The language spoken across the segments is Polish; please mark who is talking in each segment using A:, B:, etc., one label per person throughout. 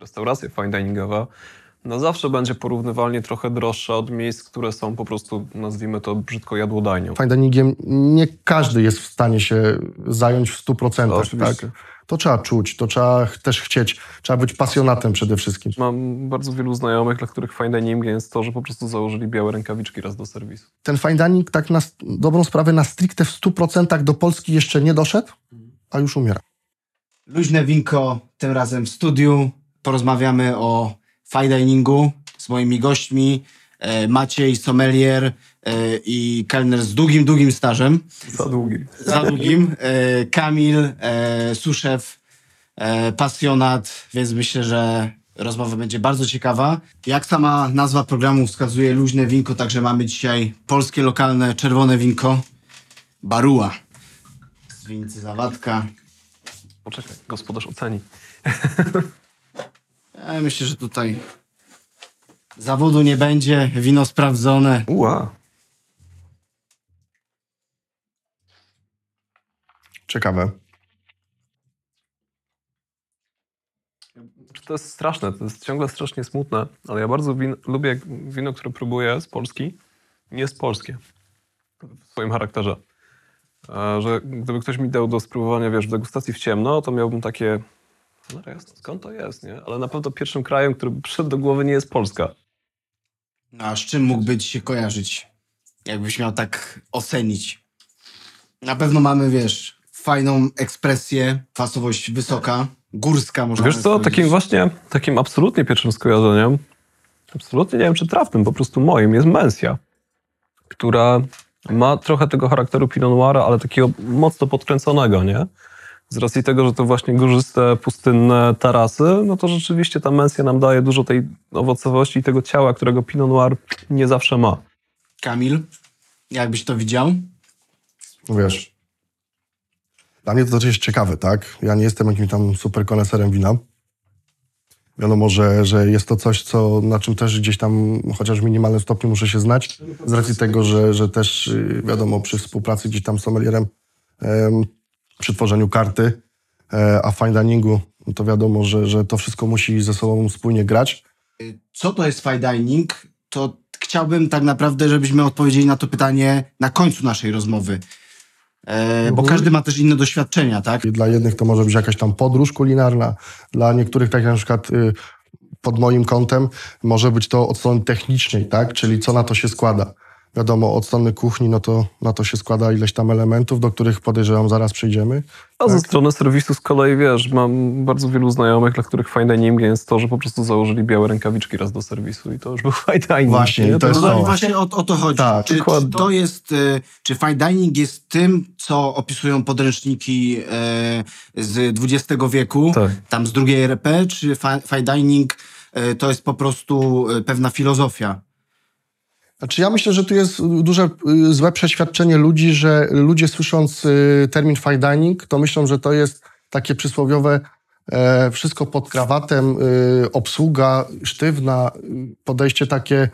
A: restauracja fine diningowa, no zawsze będzie porównywalnie trochę droższa od miejsc, które są po prostu, nazwijmy to brzydko jadłodajnią.
B: Fine diningiem nie każdy jest w stanie się zająć w 100%.
A: To oczywiście.
B: tak? To trzeba czuć, to trzeba też chcieć, trzeba być pasjonatem przede wszystkim.
A: Mam bardzo wielu znajomych, dla których fine dining jest to, że po prostu założyli białe rękawiczki raz do serwisu.
B: Ten fine dining tak na dobrą sprawę na stricte w 100% do Polski jeszcze nie doszedł, a już umiera.
C: Luźne winko, tym razem w studiu. Porozmawiamy o fine diningu z moimi gośćmi. E, Maciej, sommelier e, i kelner z długim, długim stażem.
A: Za długi.
C: Za długim. E, Kamil, e, suszef, e, pasjonat, więc myślę, że rozmowa będzie bardzo ciekawa. Jak sama nazwa programu wskazuje, luźne winko, także mamy dzisiaj polskie, lokalne, czerwone winko. Baruła. Z winnicy Zawadka.
A: Poczekaj, gospodarz oceni.
C: Ja myślę, że tutaj zawodu nie będzie, wino sprawdzone.
A: Ua.
B: Ciekawe.
A: To jest straszne, to jest ciągle strasznie smutne, ale ja bardzo win- lubię jak wino, które próbuję z Polski, nie jest polskie w swoim charakterze. E, Że gdyby ktoś mi dał do spróbowania, wiesz, degustacji w ciemno, to miałbym takie, no jasne, skąd to jest, nie? Ale na pewno pierwszym krajem, który przyszedł do głowy nie jest Polska.
C: No, a z czym mógłby ci się kojarzyć? Jakbyś miał tak ocenić. Na pewno mamy, wiesz, fajną ekspresję, kwasowość wysoka, górska można
A: Wiesz co, takim właśnie, takim absolutnie pierwszym skojarzeniem, absolutnie nie wiem czy trafnym, po prostu moim, jest Mensja, która ma trochę tego charakteru Pinot Noira, ale takiego mocno podkręconego, nie? Z racji tego, że to właśnie górzyste, pustynne tarasy, no to rzeczywiście ta Mensja nam daje dużo tej owocowości i tego ciała, którego Pinot Noir nie zawsze ma.
C: Kamil, jakbyś to widział?
B: No Wiesz, dla mnie to też jest ciekawe, tak? Ja nie jestem jakimś tam super koneserem wina. Wiadomo, że, że jest to coś, co, na czym też gdzieś tam, chociaż w minimalnym stopniu muszę się znać, z racji tego, że, że też y, wiadomo, przy współpracy gdzieś tam z sommelierem, em, przy tworzeniu karty, e, a w fine diningu, no to wiadomo, że, że to wszystko musi ze sobą spójnie grać.
C: Co to jest fine dining? To chciałbym tak naprawdę, żebyśmy odpowiedzieli na to pytanie na końcu naszej rozmowy. E, bo
B: Mhm.
C: każdy ma też inne doświadczenia, tak?
B: I Dla jednych to może być jakaś tam podróż kulinarna, dla niektórych, tak jak na przykład y, pod moim kątem, może być to od strony technicznej, tak? Czyli co na to się składa. Wiadomo, od strony kuchni, no to na to się składa ileś tam elementów, do których podejrzewam zaraz przejdziemy.
A: A ze
B: Tak.
A: strony serwisu z kolei, wiesz, mam bardzo wielu znajomych, dla których fine dining jest to, że po prostu założyli białe rękawiczki raz do serwisu i to już był fine dining.
B: Właśnie,
A: nie?
B: to jest
C: No
B: to.
C: właśnie o, o to chodzi.
B: Tak,
C: czy, czy to jest, e, czy fine dining jest tym, co opisują podręczniki e, z XX wieku,
A: Tak.
C: tam z drugiej RP, czy fi- fine dining e, to jest po prostu pewna filozofia?
B: Znaczy ja myślę, że tu jest duże y, złe przeświadczenie ludzi, że ludzie słysząc y, termin fine dining, to myślą, że to jest takie przysłowiowe e, wszystko pod krawatem, y, obsługa sztywna, podejście takie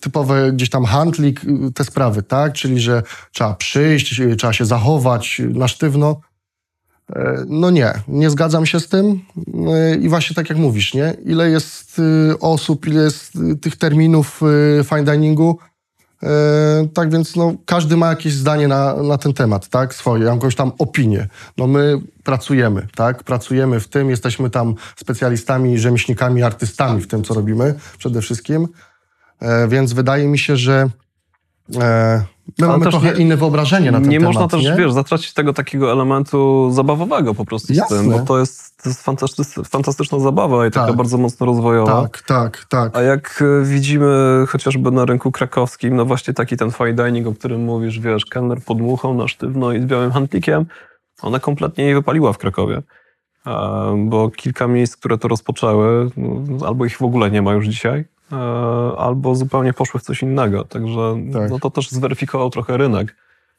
B: typowe gdzieś tam handlik, te sprawy, tak? Czyli, że trzeba przyjść, trzeba się zachować na sztywno. E, No nie, nie zgadzam się z tym E, i właśnie tak jak mówisz, nie? Ile jest y, osób, ile jest y, tych terminów y, fine diningu, E, tak więc no, każdy ma jakieś zdanie na, na ten temat, tak? Swoje, jakąś tam opinię. No my pracujemy, tak? Pracujemy w tym, jesteśmy tam specjalistami, rzemieślnikami, artystami w tym, co robimy przede wszystkim. Więc wydaje mi się, że my
A: Ale
B: mamy
A: też
B: trochę
A: nie-
B: inne wyobrażenie na ten
A: nie
B: temat.
A: można też,
B: nie?
A: wiesz, zatracić tego takiego elementu zabawowego po prostu z
B: Jasne.
A: tym, bo to jest, to jest fantastyczna, fantastyczna zabawa i taka
B: Tak.
A: bardzo mocno rozwojowa.
B: Tak, tak, tak.
A: A jak e, widzimy chociażby na rynku krakowskim, no właśnie taki ten fine dining, o którym mówisz, wiesz, kelner podmuchał na sztywno i z białym handlikiem, ona kompletnie nie wypaliła w Krakowie. E, Bo kilka miejsc, które to rozpoczęły, no, albo ich w ogóle nie ma już dzisiaj, albo zupełnie poszły w coś innego. Także
B: Tak.
A: no, to też zweryfikował trochę rynek.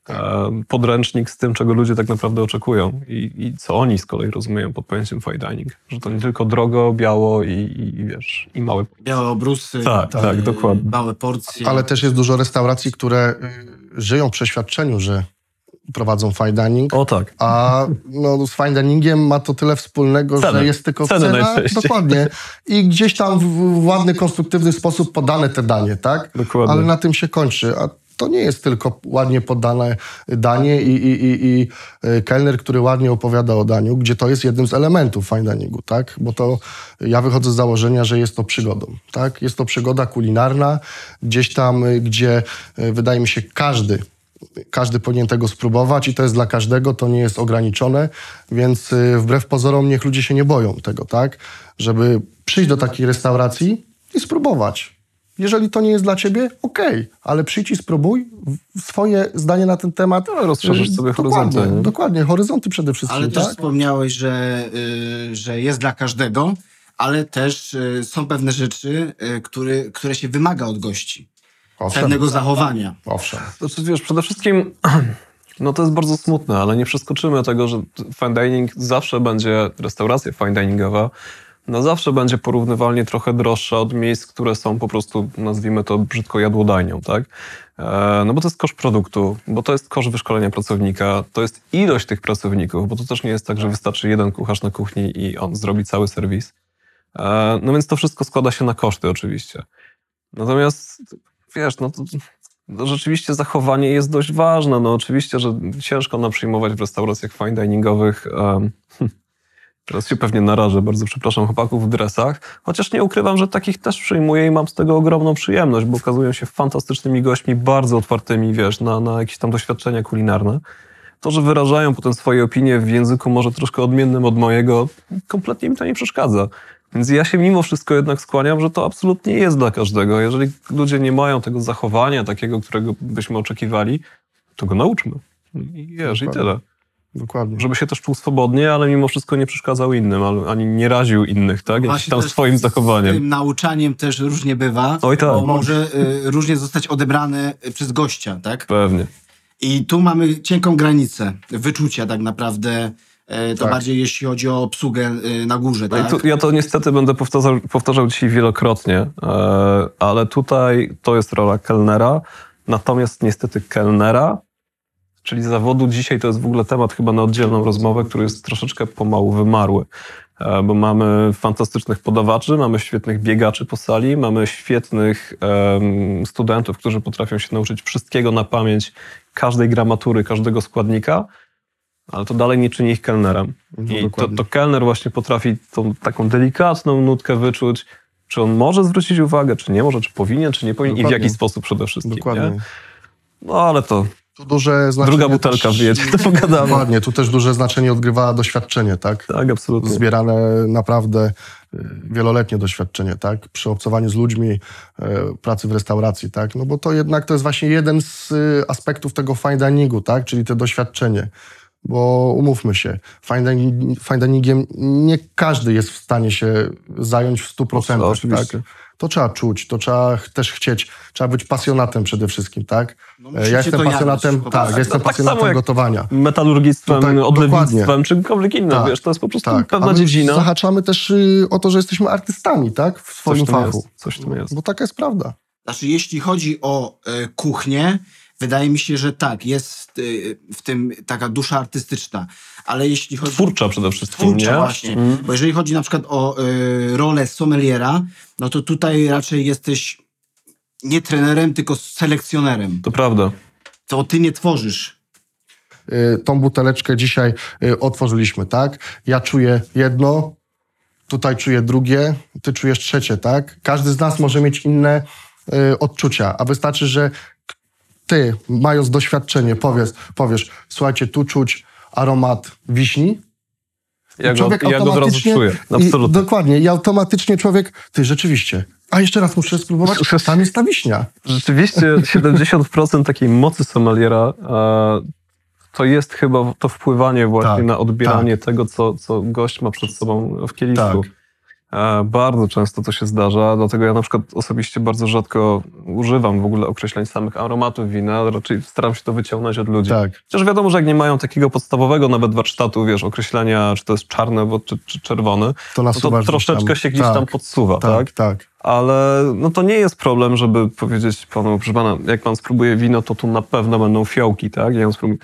A: E, Podręcznik z tym, czego ludzie tak naprawdę oczekują i, i co oni z kolei rozumieją pod pojęciem fine dining. Że to nie tylko drogo, biało i, i, i wiesz, i małe
C: Białe obrusy,
A: Tak, tak, dokładnie.
C: małe porcje.
B: Ale też jest dużo restauracji, które y, żyją w przeświadczeniu, że prowadzą fine dining.
A: O tak.
B: A no, z fine diningiem ma to tyle wspólnego,
A: Ceny.
B: że jest tylko
A: Ceny
B: cena. Dokładnie. I gdzieś tam w, ładny, konstruktywny sposób podane te danie, tak?
A: Dokładnie.
B: Ale na tym się kończy. A to nie jest tylko ładnie podane danie i, i, i, i y, kelner, który ładnie opowiada o daniu, gdzie to jest jednym z elementów fine diningu, tak? Bo to ja wychodzę z założenia, że jest to przygodą, tak? Jest to przygoda kulinarna, gdzieś tam, y, gdzie y, wydaje mi się każdy każdy powinien tego spróbować i to jest dla każdego, to nie jest ograniczone, więc y, wbrew pozorom niech ludzie się nie boją tego, tak? Żeby przyjść do takiej restauracji i spróbować. Jeżeli to nie jest dla ciebie, okej, ale przyjdź i spróbuj swoje zdanie na ten temat.
A: No, rozszerzysz sobie
B: dokładnie,
A: horyzonty, nie?
B: Dokładnie, horyzonty przede wszystkim,
C: Ale też
B: tak?
C: wspomniałeś, że, y, że jest dla każdego, ale też y, są pewne rzeczy, y, które, które się wymaga od gości.
B: Owszem,
C: Pewnego zachowania.
B: owszem.
A: Znaczy, wiesz, przede wszystkim, no to jest bardzo smutne, ale nie przeskoczymy tego, że fine dining zawsze będzie, restauracja fine diningowa, no zawsze będzie porównywalnie trochę droższa od miejsc, które są po prostu, nazwijmy to brzydko jadłodajnią, tak? E, No bo to jest koszt produktu, bo to jest koszt wyszkolenia pracownika, to jest ilość tych pracowników, bo to też nie jest tak, że wystarczy jeden kucharz na kuchni i on zrobi cały serwis. E, No więc to wszystko składa się na koszty oczywiście. Natomiast wiesz, no to, no rzeczywiście zachowanie jest dość ważne. No oczywiście, że ciężko nam przyjmować w restauracjach fine diningowych. Um, teraz się pewnie narażę, bardzo przepraszam chłopaków w dresach. Chociaż nie ukrywam, że takich też przyjmuję i mam z tego ogromną przyjemność, bo okazują się fantastycznymi gośćmi, bardzo otwartymi, wiesz, na, na jakieś tam doświadczenia kulinarne. To, że wyrażają potem swoje opinie w języku może troszkę odmiennym od mojego, kompletnie mi to nie przeszkadza. Więc ja się mimo wszystko jednak skłaniam, że to absolutnie jest dla każdego. Jeżeli ludzie nie mają tego zachowania takiego, którego byśmy oczekiwali, to go nauczmy. I wiesz, i tyle.
B: Dokładnie.
A: Żeby się też czuł swobodnie, ale mimo wszystko nie przeszkadzał innym, ale- ani nie raził innych, tak?
C: Właśnie
A: tam swoim
C: Z
A: zachowaniem.
C: tym nauczaniem też różnie bywa,
A: Oj tak.
C: bo może y, różnie zostać odebrany y, przez gościa, tak?
A: Pewnie.
C: I tu mamy cienką granicę wyczucia tak naprawdę, to
B: Tak.
C: bardziej jeśli chodzi o obsługę y, na górze,
A: No
C: tak?
A: ja to niestety będę powtarzał, powtarzał dzisiaj wielokrotnie, e, ale tutaj to jest rola kelnera, natomiast niestety kelnera, czyli zawodu dzisiaj to jest w ogóle temat chyba na oddzielną rozmowę, który jest troszeczkę pomału wymarły. E, Bo mamy fantastycznych podawaczy, mamy świetnych biegaczy po sali, mamy świetnych studentów, którzy potrafią się nauczyć wszystkiego na pamięć, każdej gramatury, każdego składnika, ale to dalej nie czyni ich kelnerem.
B: No,
A: I to,
B: dokładnie.
A: to kelner właśnie potrafi tą taką delikatną nutkę wyczuć, czy on może zwrócić uwagę, czy nie może, czy powinien, czy nie powinien i w
B: Dokładnie.
A: jaki sposób przede wszystkim.
B: Dokładnie.
A: Nie? No ale to
B: Tu duże znaczenie
A: druga butelka
B: też-
A: wyjedzie, to pogadamy.
B: Dokładnie, tu też duże znaczenie odgrywa doświadczenie, tak?
A: Tak, absolutnie.
B: zbierane naprawdę y, wieloletnie doświadczenie, tak? Przy obcowaniu z ludźmi, y, pracy w restauracji, tak? No bo to jednak to jest właśnie jeden z y, aspektów tego fine diningu, tak? Czyli to doświadczenie. Bo umówmy się, diningiem nie każdy jest w stanie się zająć w 100%.
A: Oczywiście.
B: Tak? To trzeba czuć, to trzeba też chcieć, trzeba być pasjonatem przede wszystkim, tak?
C: No
B: E, ja jestem
C: to
B: pasjonatem, tak, jestem
A: tak samo
B: pasjonatem
A: jak-
B: gotowania.
A: Metalurgistwem,
B: Tutaj
A: odlewnictwem,
B: dokładnie.
A: czy czymkolwiek innym,
B: Tak.
A: wiesz, to jest po prostu
B: Tak,
A: pewna
B: a my
A: dziedzina.
B: Zahaczamy też y, o to, że jesteśmy artystami, tak? W
A: Coś
B: swoim
A: tym
B: fachu.
A: jest. Coś w tym jest.
B: Bo taka jest prawda.
C: Znaczy, jeśli chodzi o e, kuchnię, wydaje mi się, że tak, jest e, w tym taka dusza artystyczna, ale jeśli chodzi...
A: Twórcza przede wszystkim,
C: Twórcza
A: nie?
C: właśnie,
A: Mm.
C: bo jeżeli chodzi na przykład o e, rolę sommeliera, no to tutaj raczej jesteś nie trenerem, tylko selekcjonerem.
A: To prawda.
C: To ty nie tworzysz.
B: Y, tą buteleczkę dzisiaj y, otworzyliśmy, tak? Ja czuję jedno, tutaj czuję drugie, ty czujesz trzecie, tak? Każdy z nas może mieć inne y, odczucia, a wystarczy, że ty, mając doświadczenie, powiesz, powiesz słuchajcie, tu czuć aromat wiśni,
A: Ja go,
B: człowiek
A: ja go od razu czuję.
B: I,
A: Absolutnie.
B: dokładnie. I automatycznie człowiek, ty rzeczywiście, a jeszcze raz muszę spróbować, tam jest ta wiśnia.
A: Rzeczywiście 70% takiej mocy sommeliera e, to jest chyba to wpływanie właśnie
B: Tak,
A: na odbieranie tego, co, co gość ma przed sobą w kieliszku.
B: Tak.
A: E, bardzo często to się zdarza, dlatego ja na przykład osobiście bardzo rzadko używam w ogóle określeń samych aromatów wina, raczej staram się to wyciągnąć od ludzi.
B: Tak.
A: Chociaż wiadomo, że jak nie mają takiego podstawowego nawet warsztatu, wiesz, określenia, czy to jest czarne czy, czy czerwony,
B: To
A: no to troszeczkę
B: tam.
A: się gdzieś
B: tak,
A: tam podsuwa, tak?
B: Tak, tak.
A: Ale no to nie jest problem, żeby powiedzieć panu, proszę pana, jak pan spróbuje wino, to tu na pewno będą fiołki, tak? Ja ją spróbuję.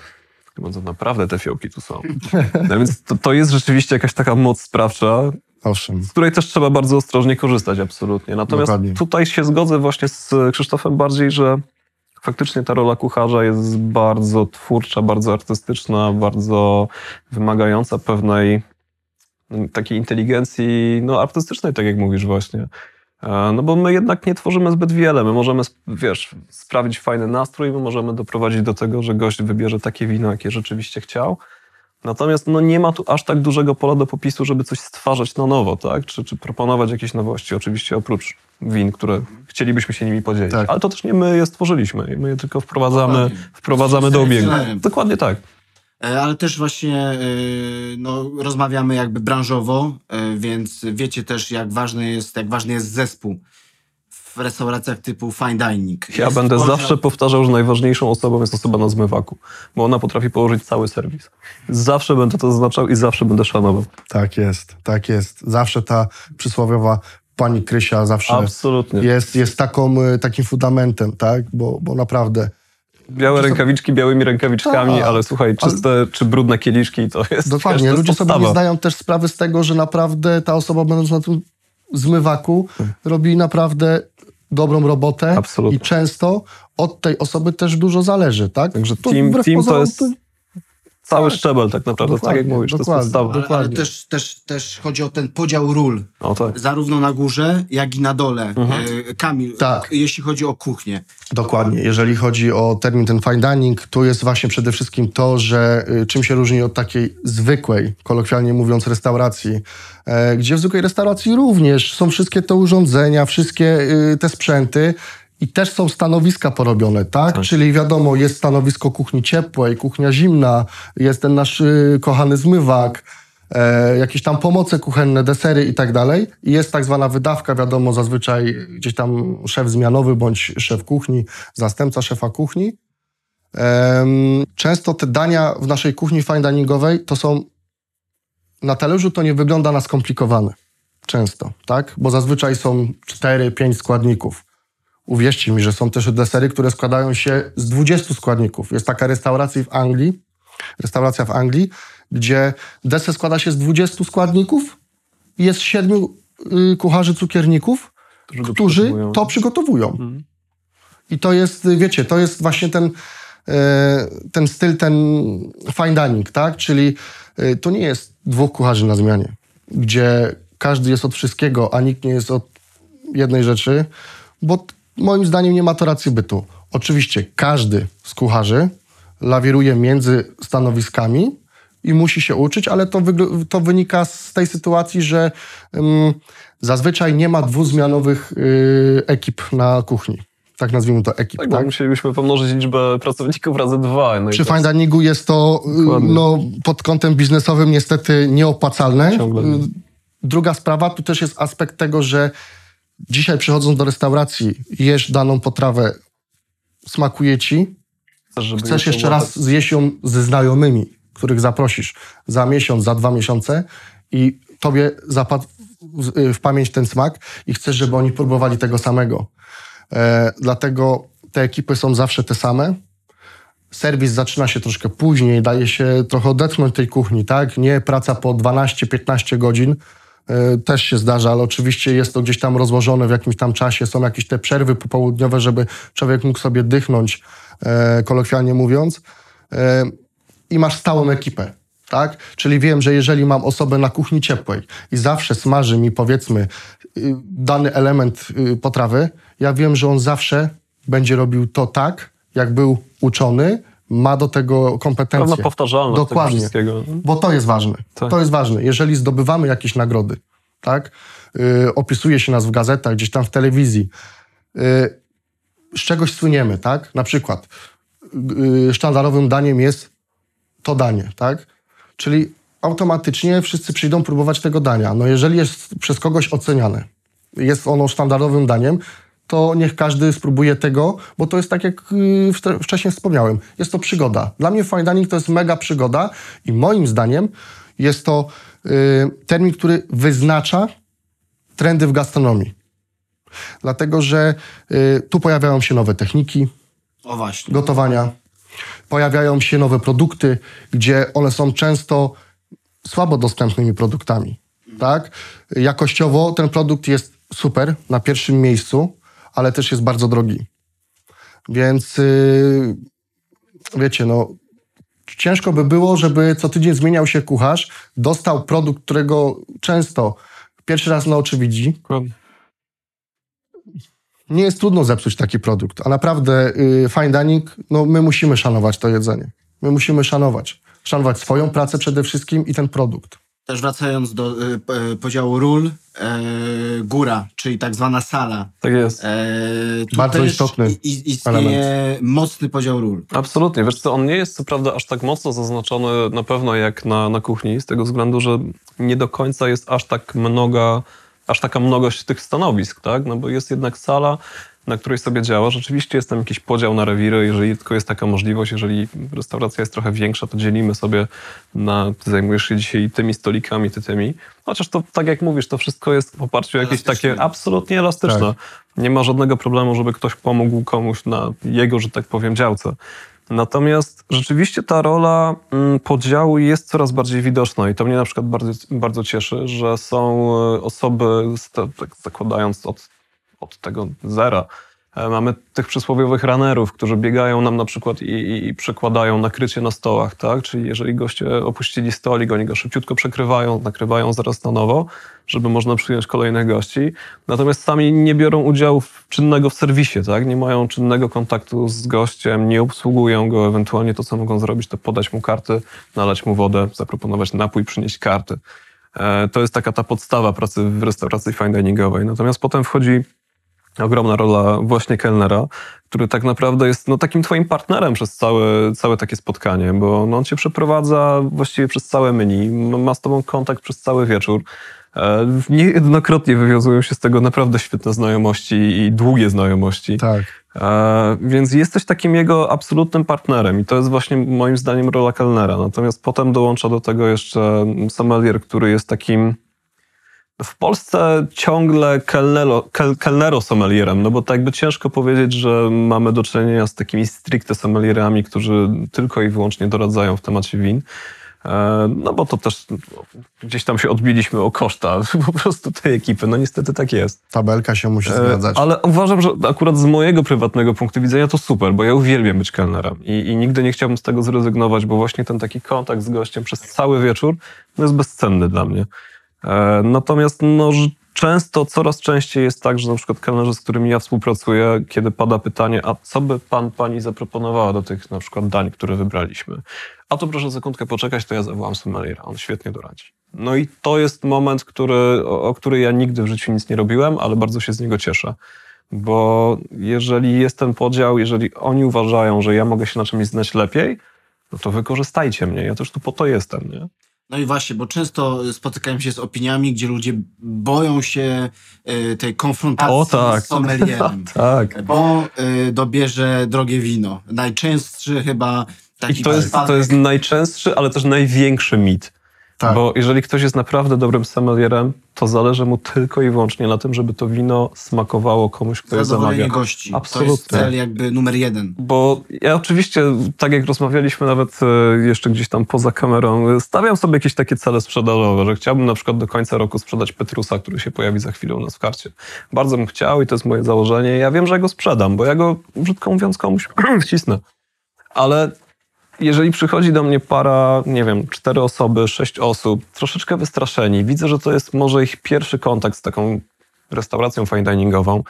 A: Chyba to naprawdę te fiołki tu są. No więc to, to jest rzeczywiście jakaś taka moc sprawcza,
B: Owszem.
A: z której też trzeba bardzo ostrożnie korzystać, absolutnie. Natomiast
B: Dokładnie.
A: tutaj się zgodzę właśnie z Krzysztofem bardziej, że faktycznie ta rola kucharza jest bardzo twórcza, bardzo artystyczna, bardzo wymagająca pewnej mm, takiej inteligencji, no artystycznej, tak jak mówisz właśnie. E, No bo my jednak nie tworzymy zbyt wiele. My możemy, wiesz, sprawić fajny nastrój, my możemy doprowadzić do tego, że gość wybierze takie wino, jakie rzeczywiście chciał. Natomiast no, nie ma tu aż tak dużego pola do popisu, żeby coś stwarzać na nowo, tak? Czy, czy proponować jakieś nowości. Oczywiście oprócz win, które chcielibyśmy się nimi podzielić.
B: Tak.
A: Ale to też nie my je stworzyliśmy. My je tylko wprowadzamy,
C: Dokładnie.
A: wprowadzamy do obiegu. Dokładnie tak.
C: E, Ale też właśnie e, no, rozmawiamy jakby branżowo, e, więc wiecie też, jak ważny jest, jak ważny jest zespół w restauracjach typu fine dining.
A: Ja
C: Jest
A: będę zawsze powtarzał, że najważniejszą osobą jest osoba na zmywaku, bo ona potrafi położyć cały serwis. Zawsze będę to zaznaczał i zawsze będę szanował.
B: Tak jest, tak jest. Zawsze ta przysłowiowa pani Krysia zawsze
A: Absolutnie.
B: jest, jest taką, y, takim fundamentem, tak? Bo, bo naprawdę
A: Białe rękawiczki białymi rękawiczkami,
B: Tak,
A: ale słuchaj, czyste czy brudne kieliszki to jest
B: Dokładnie.
A: wiesz, to jest
B: Ludzie sobie nie zdają też sprawy z tego, że naprawdę ta osoba będąc na tym zmywaku robi naprawdę dobrą robotę
A: Absolutnie.
B: i często od tej osoby też dużo zależy, tak?
A: Także
B: To
A: team, team to jest cały szczebel tak naprawdę, tak jak
B: Dokładnie,
A: mówisz, to jest
B: dokładnie.
A: podstawa.
C: Ale, ale
B: Dokładnie.
C: też, też, też chodzi o ten podział ról,
A: No tak.
C: zarówno na górze, jak i na dole.
A: Mhm.
C: E, Kamil,
B: Tak.
C: jeśli chodzi o kuchnię.
B: Dokładnie. Jeżeli chodzi o termin ten fine dining, tu jest właśnie przede wszystkim to, że y, czym się różni od takiej zwykłej, kolokwialnie mówiąc, restauracji, e, gdzie w zwykłej restauracji również są wszystkie te urządzenia, wszystkie y, te sprzęty i też są stanowiska porobione, tak? Czyli wiadomo, jest stanowisko kuchni ciepłej, kuchnia zimna, jest ten nasz y, kochany zmywak, e, jakieś tam pomoce kuchenne, desery i tak dalej. I jest tak zwana wydawka, wiadomo, zazwyczaj gdzieś tam szef zmianowy bądź szef kuchni, zastępca szefa kuchni. Em, często te dania w naszej kuchni fine diningowej to są na talerzu to nie wygląda na skomplikowane. Często, tak? Bo zazwyczaj są 4-5 składników. Uwierzcie mi, że są też desery, które składają się z 20 składników. Jest taka restauracja w Anglii, restauracja w Anglii, gdzie deser składa się z 20 składników i jest 7 y, kucharzy cukierników,
A: Którzy go
B: którzy
A: przygotowują.
B: to przygotowują. I to jest, y, wiecie, to jest właśnie ten, e, ten styl, ten fine dining, tak? Czyli y, to nie jest dwóch kucharzy na zmianie, gdzie każdy jest od wszystkiego, a nikt nie jest od jednej rzeczy, bo moim zdaniem nie ma to racji bytu. Oczywiście każdy z kucharzy lawiruje między stanowiskami i musi się uczyć, ale to, to wynika z tej sytuacji, że zazwyczaj nie ma dwuzmianowych y, ekip na kuchni. Tak nazwijmy to ekip.
A: Tak,
B: Tak,
A: musielibyśmy pomnożyć liczbę pracowników razy dwa. No
B: Przy
A: jest
B: fine jest to y,
A: Dokładnie.
B: no, pod kątem biznesowym niestety nieopłacalne.
A: Ciągle.
B: Y, Druga sprawa, tu też jest aspekt tego, że dzisiaj przychodząc do restauracji, jesz daną potrawę, smakuje ci,
A: chcesz, żeby
B: chcesz
A: je
B: jeszcze raz zjeść ją ze znajomymi, których zaprosisz za miesiąc, za dwa miesiące i tobie zapadł w, w pamięć ten smak i chcesz, żeby oni próbowali tego samego. E, dlatego te ekipy są zawsze te same. Serwis zaczyna się troszkę później, daje się trochę odetchnąć tej kuchni, tak? Nie praca po 12-15 godzin, też się zdarza, ale oczywiście jest to gdzieś tam rozłożone w jakimś tam czasie. Są jakieś te przerwy popołudniowe, żeby człowiek mógł sobie dychnąć, e, kolokwialnie mówiąc. E, I masz stałą ekipę, tak? Czyli wiem, że jeżeli mam osobę na kuchni ciepłej i zawsze smaży mi, powiedzmy, y, dany element y, potrawy, ja wiem, że on zawsze będzie robił to tak, jak był uczony, ma do tego kompetencje.
A: Pewna powtarzalność
B: Dokładnie.
A: wszystkiego.
B: Bo to jest ważne.
A: Tak.
B: To jest ważne. Jeżeli zdobywamy jakieś nagrody, tak? Yy, opisuje się nas w gazetach, gdzieś tam w telewizji. Yy, z czegoś słyniemy, tak? Na przykład yy, sztandarowym daniem jest to danie, tak? Czyli automatycznie wszyscy przyjdą próbować tego dania. No jeżeli jest przez kogoś oceniane, jest ono sztandarowym daniem, to niech każdy spróbuje tego, bo to jest tak jak wte- wcześniej wspomniałem, jest to przygoda. Dla mnie fine dining to jest mega przygoda i moim zdaniem jest to yy, termin, który wyznacza trendy w gastronomii. Dlatego, że yy, tu pojawiają się nowe techniki gotowania. Pojawiają się nowe produkty, gdzie one są często słabo dostępnymi produktami. Tak? Jakościowo ten produkt jest super, na pierwszym miejscu, ale też jest bardzo drogi. Więc yy, wiecie, no ciężko by było, żeby co tydzień zmieniał się kucharz, dostał produkt, którego często pierwszy raz na oczy widzi. Nie jest trudno zepsuć taki produkt, a naprawdę yy, fine dining, no my musimy szanować to jedzenie. My musimy szanować. Szanować swoją pracę przede wszystkim i ten produkt.
C: Też wracając do y, y, podziału ról, y, góra, czyli tak zwana sala.
A: Tak jest.
C: E, tu
B: Bardzo
C: też
B: istotny
C: i- i- istnieje mocny podział ról.
A: Absolutnie. Wiesz co, on nie jest co prawda aż tak mocno zaznaczony na pewno jak na, na kuchni, z tego względu, że nie do końca jest aż tak mnoga, aż taka mnogość tych stanowisk, tak? No bo jest jednak sala, na której sobie działa. Rzeczywiście jest tam jakiś podział na rewiry, jeżeli tylko jest taka możliwość, jeżeli restauracja jest trochę większa, to dzielimy sobie na, ty zajmujesz się dzisiaj tymi stolikami, ty tymi. Chociaż to, tak jak mówisz, to wszystko jest w oparciu o jakieś takie absolutnie elastyczne. Nie ma żadnego problemu, żeby ktoś pomógł komuś na jego, że tak powiem, działce. Natomiast rzeczywiście ta rola mm, podziału jest coraz bardziej widoczna i to mnie na przykład bardzo, bardzo cieszy, że są e, osoby, tak zakładając od, od tego zera, e, mamy tych przysłowiowych runnerów, którzy biegają nam na przykład i, i, przekładają nakrycie na stołach, tak? Czyli jeżeli goście opuścili stolik, oni go szybciutko przekrywają, nakrywają zaraz na nowo, żeby można przyjąć kolejnych gości. Natomiast sami nie biorą udziału w czynnego w serwisie, tak? Nie mają czynnego kontaktu z gościem, nie obsługują go. Ewentualnie to, co mogą zrobić, to podać mu karty, nalać mu wodę, zaproponować napój, przynieść karty. E, To jest taka ta podstawa pracy w restauracji fine diningowej. Natomiast potem wchodzi ogromna rola właśnie kelnera, który tak naprawdę jest no, takim twoim partnerem przez całe, całe takie spotkanie, bo no, on cię przeprowadza właściwie przez całe menu, ma z tobą kontakt przez cały wieczór. E, Niejednokrotnie wywiązują się z tego naprawdę świetne znajomości i długie znajomości.
B: Tak.
A: E, więc jesteś takim jego absolutnym partnerem i to jest właśnie moim zdaniem rola kelnera. Natomiast potem dołącza do tego jeszcze sommelier, który jest takim w Polsce ciągle kelnero, kel, kelnero sommelierem, no bo tak jakby ciężko powiedzieć, że mamy do czynienia z takimi stricte sommelierami, którzy tylko i wyłącznie doradzają w temacie win. E, No bo to też no, gdzieś tam się odbiliśmy o koszta po prostu tej ekipy. No niestety tak jest.
B: Tabelka się musi
A: E,
B: zgadzać.
A: Ale uważam, że akurat z mojego prywatnego punktu widzenia to super, bo ja uwielbiam być kelnerem i, i nigdy nie chciałbym z tego zrezygnować, bo właśnie ten taki kontakt z gościem przez cały wieczór no jest bezcenny dla mnie. E, natomiast no, często, coraz częściej jest tak, że na przykład kelnerzy, z którymi ja współpracuję, kiedy pada pytanie, a co by pan, pani zaproponowała do tych na przykład dań, które wybraliśmy? A to proszę sekundkę poczekać, to ja zawołam sommeliera, on świetnie doradzi. No i to jest moment, który, o, o który ja nigdy w życiu nic nie robiłem, ale bardzo się z niego cieszę. Bo jeżeli jest ten podział, jeżeli oni uważają, że ja mogę się na czymś znać lepiej, no to wykorzystajcie mnie, ja też tu po to jestem, nie?
C: No i właśnie, bo często spotykałem się z opiniami, gdzie ludzie boją się y, tej konfrontacji
A: O, tak.
C: z sommelierem.
A: Tak.
C: Bo y, dobierze drogie wino. Najczęstszy chyba taki
A: I to jest, to jest najczęstszy, ale też największy mit.
B: Tak.
A: Bo jeżeli ktoś jest naprawdę dobrym sommelierem, to zależy mu tylko i wyłącznie na tym, żeby to wino smakowało komuś, kto je zamawia.
C: gości. To
A: Absolutnie.
C: jest cel jakby numer jeden.
A: Bo ja oczywiście, tak jak rozmawialiśmy nawet e, jeszcze gdzieś tam poza kamerą, stawiam sobie jakieś takie cele sprzedażowe, że chciałbym na przykład do końca roku sprzedać Petrusa, który się pojawi za chwilę u nas w karcie. Bardzo bym chciał i to jest moje założenie. Ja wiem, że go sprzedam, bo ja go, brzydko mówiąc, komuś wcisnę. Ale jeżeli przychodzi do mnie para, nie wiem, cztery osoby, sześć osób, troszeczkę wystraszeni, widzę, że to jest może ich pierwszy kontakt z taką restauracją fine diningową,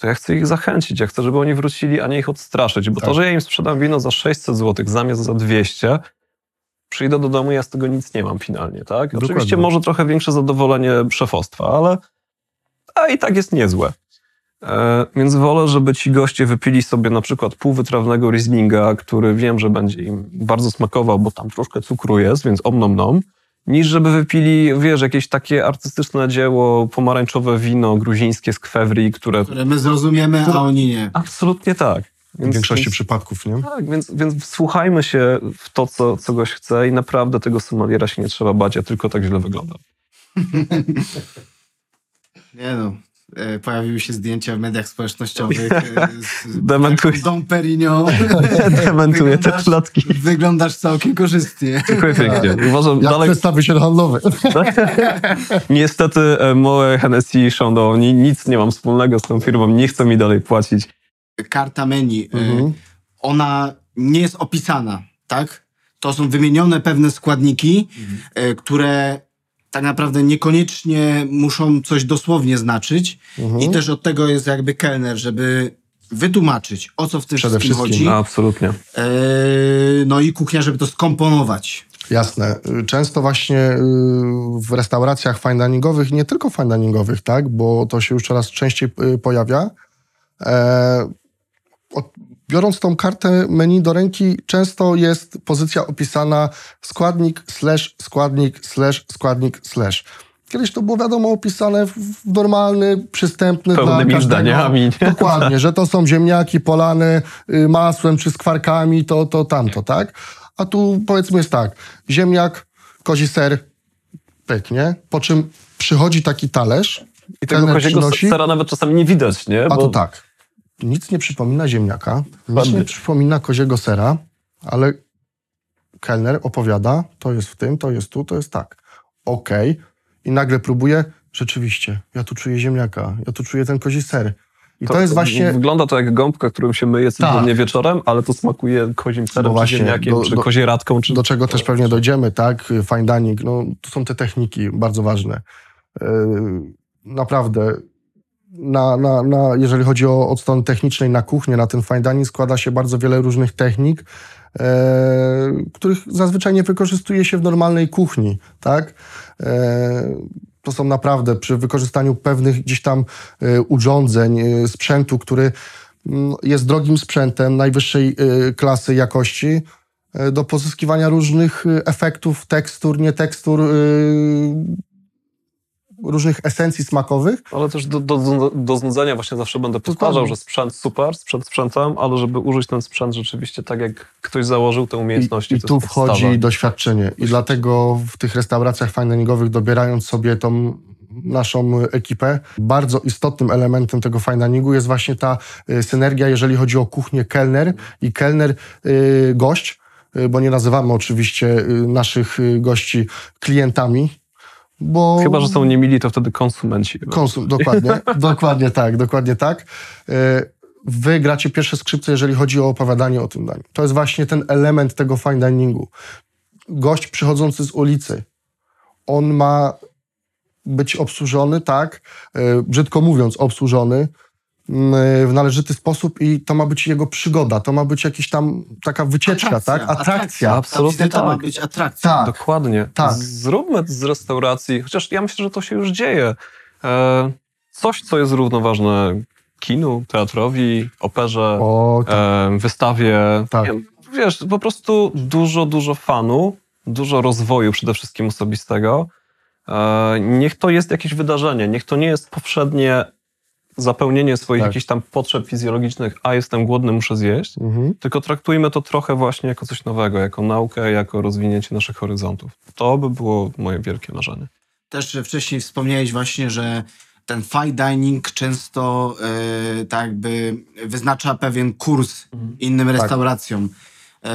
A: to ja chcę ich zachęcić, ja chcę, żeby oni wrócili, a nie ich odstraszyć, bo
B: Tak.
A: to, że ja im sprzedam wino za 600 zł zamiast za 200, przyjdę do domu, ja z tego nic nie mam finalnie, tak?
B: Dokładnie.
A: Oczywiście może trochę większe zadowolenie szefostwa, ale a i tak jest niezłe. E, więc wolę, żeby ci goście wypili sobie na przykład półwytrawnego Rieslinga, który wiem, że będzie im bardzo smakował, bo tam troszkę cukru jest, więc omnom nom, niż żeby wypili, wiesz, jakieś takie artystyczne dzieło, pomarańczowe wino gruzińskie z kwewri, które...
C: Które my zrozumiemy, a oni nie.
A: Absolutnie tak.
B: w
A: Więc,
B: większości
A: więc,
B: przypadków, nie?
A: tak, więc, więc wsłuchajmy się w to, co, co gość chce i naprawdę tego sommeliera się nie trzeba bać, ja tylko tak źle wyglądam.
C: Nie no. E, pojawiły się zdjęcia w mediach społecznościowych e, z
A: Dementuję.
C: Dom Perignon.
A: Dementuję te plotki.
C: Wyglądasz całkiem korzystnie.
A: Dziękuję pięknie. Uważam,
B: Jak
A: dalej,
B: przedstawiciel handlowy.
A: niestety e, moje Hennessy Chandon, ni- nic nie mam wspólnego z tą firmą, nie chcą mi dalej płacić.
C: Karta menu,
B: Mhm.
C: ona nie jest opisana, tak? To są wymienione pewne składniki, e, które tak naprawdę niekoniecznie muszą coś dosłownie znaczyć.
B: Mhm.
C: I też od tego jest jakby kelner, żeby wytłumaczyć, o co w tym
B: Przede
C: wszystkim,
B: wszystkim.
C: chodzi.
A: Absolutnie.
C: E, no i kuchnia, żeby to skomponować.
B: Jasne. Często właśnie y, w restauracjach fine diningowych, nie tylko fine diningowych, tak, bo to się już coraz częściej y, pojawia, e, biorąc tą kartę menu do ręki, często jest pozycja opisana składnik slash składnik slash składnik slash. Kiedyś to było wiadomo opisane w normalny, przystępny dla
A: Pełnymi
B: każdego.
A: zdaniami, nie?
B: Dokładnie, że to są ziemniaki polane y, masłem czy skwarkami, to, to, tamto, tak? A tu powiedzmy jest tak, ziemniak, kozi ser, pyk, nie? Po czym przychodzi taki talerz,
A: I tego koziego sera nawet czasami nie widać, nie?
B: a
A: Bo
B: to tak, nic nie przypomina ziemniaka, nic nie przypomina koziego sera, ale kelner opowiada, to jest w tym, to jest tu, to jest tak. Okej. I nagle próbuje, rzeczywiście, ja tu czuję ziemniaka, ja tu czuję ten kozi ser. I to, jest właśnie...
A: Wygląda to jak gąbka, którą się myje codziennie wieczorem, ale to smakuje kozim serem,
B: No
A: czy ziemniakiem,
B: do-
A: czy kozieradką, czy...
B: do czego też pewnie dojdziemy, tak? Fine dining, no to są te techniki bardzo ważne. Yy, Naprawdę, na, na, na, jeżeli chodzi o od strony technicznej na kuchnię, na ten fine dining składa się bardzo wiele różnych technik, e, których zazwyczaj nie wykorzystuje się w normalnej kuchni, tak? E, to są naprawdę przy wykorzystaniu pewnych gdzieś tam e, urządzeń, e, sprzętu, który mm, jest drogim sprzętem najwyższej e, klasy jakości, e, do pozyskiwania różnych efektów, tekstur, nie tekstur, różnych esencji smakowych.
A: Ale też do, do, do znudzenia właśnie zawsze będę powtarzał, że sprzęt super, sprzęt sprzętem, ale żeby użyć ten sprzęt rzeczywiście tak, jak ktoś założył te umiejętności.
B: I, i tu wchodzi
A: podstawa.
B: doświadczenie. I dlatego w tych restauracjach fine dobierając sobie tą naszą ekipę, bardzo istotnym elementem tego fine diningu jest właśnie ta y, synergia, jeżeli chodzi o kuchnię kelner i kelner y, gość, y, bo nie nazywamy oczywiście naszych gości klientami, bo...
A: Chyba, że są niemili, to wtedy konsumenci.
B: Konsum, dokładnie, dokładnie tak, dokładnie tak. E, Wy gracie pierwsze skrzypce, jeżeli chodzi o opowiadanie o tym daniu. To jest właśnie ten element tego fine diningu. Gość przychodzący z ulicy, on ma być obsłużony, tak, e, brzydko mówiąc, obsłużony w należyty sposób i to ma być jego przygoda, to ma być jakiś tam taka wycieczka, tak? Atrakcja.
A: Absolutnie
C: wizyta ma
A: tak.
C: być atrakcja.
B: Tak.
A: Dokładnie.
B: Tak.
A: Zróbmy z restauracji, chociaż ja myślę, że to się już dzieje. E, coś, co jest równoważne kinu, teatrowi, operze,
B: O, tak.
A: e, wystawie.
B: Tak.
A: Wiem, wiesz, po prostu dużo, dużo fanu, dużo rozwoju przede wszystkim osobistego. E, niech to jest jakieś wydarzenie, niech to nie jest powszednie zapełnienie swoich
B: Tak.
A: jakichś tam potrzeb fizjologicznych, a jestem głodny, muszę zjeść,
B: Mhm.
A: tylko traktujmy to trochę właśnie jako coś nowego, jako naukę, jako rozwinięcie naszych horyzontów. To by było moje wielkie marzenie.
C: Też wcześniej wspomniałeś właśnie, że ten fine dining często e, tak jakby wyznacza pewien kurs innym restauracjom. E,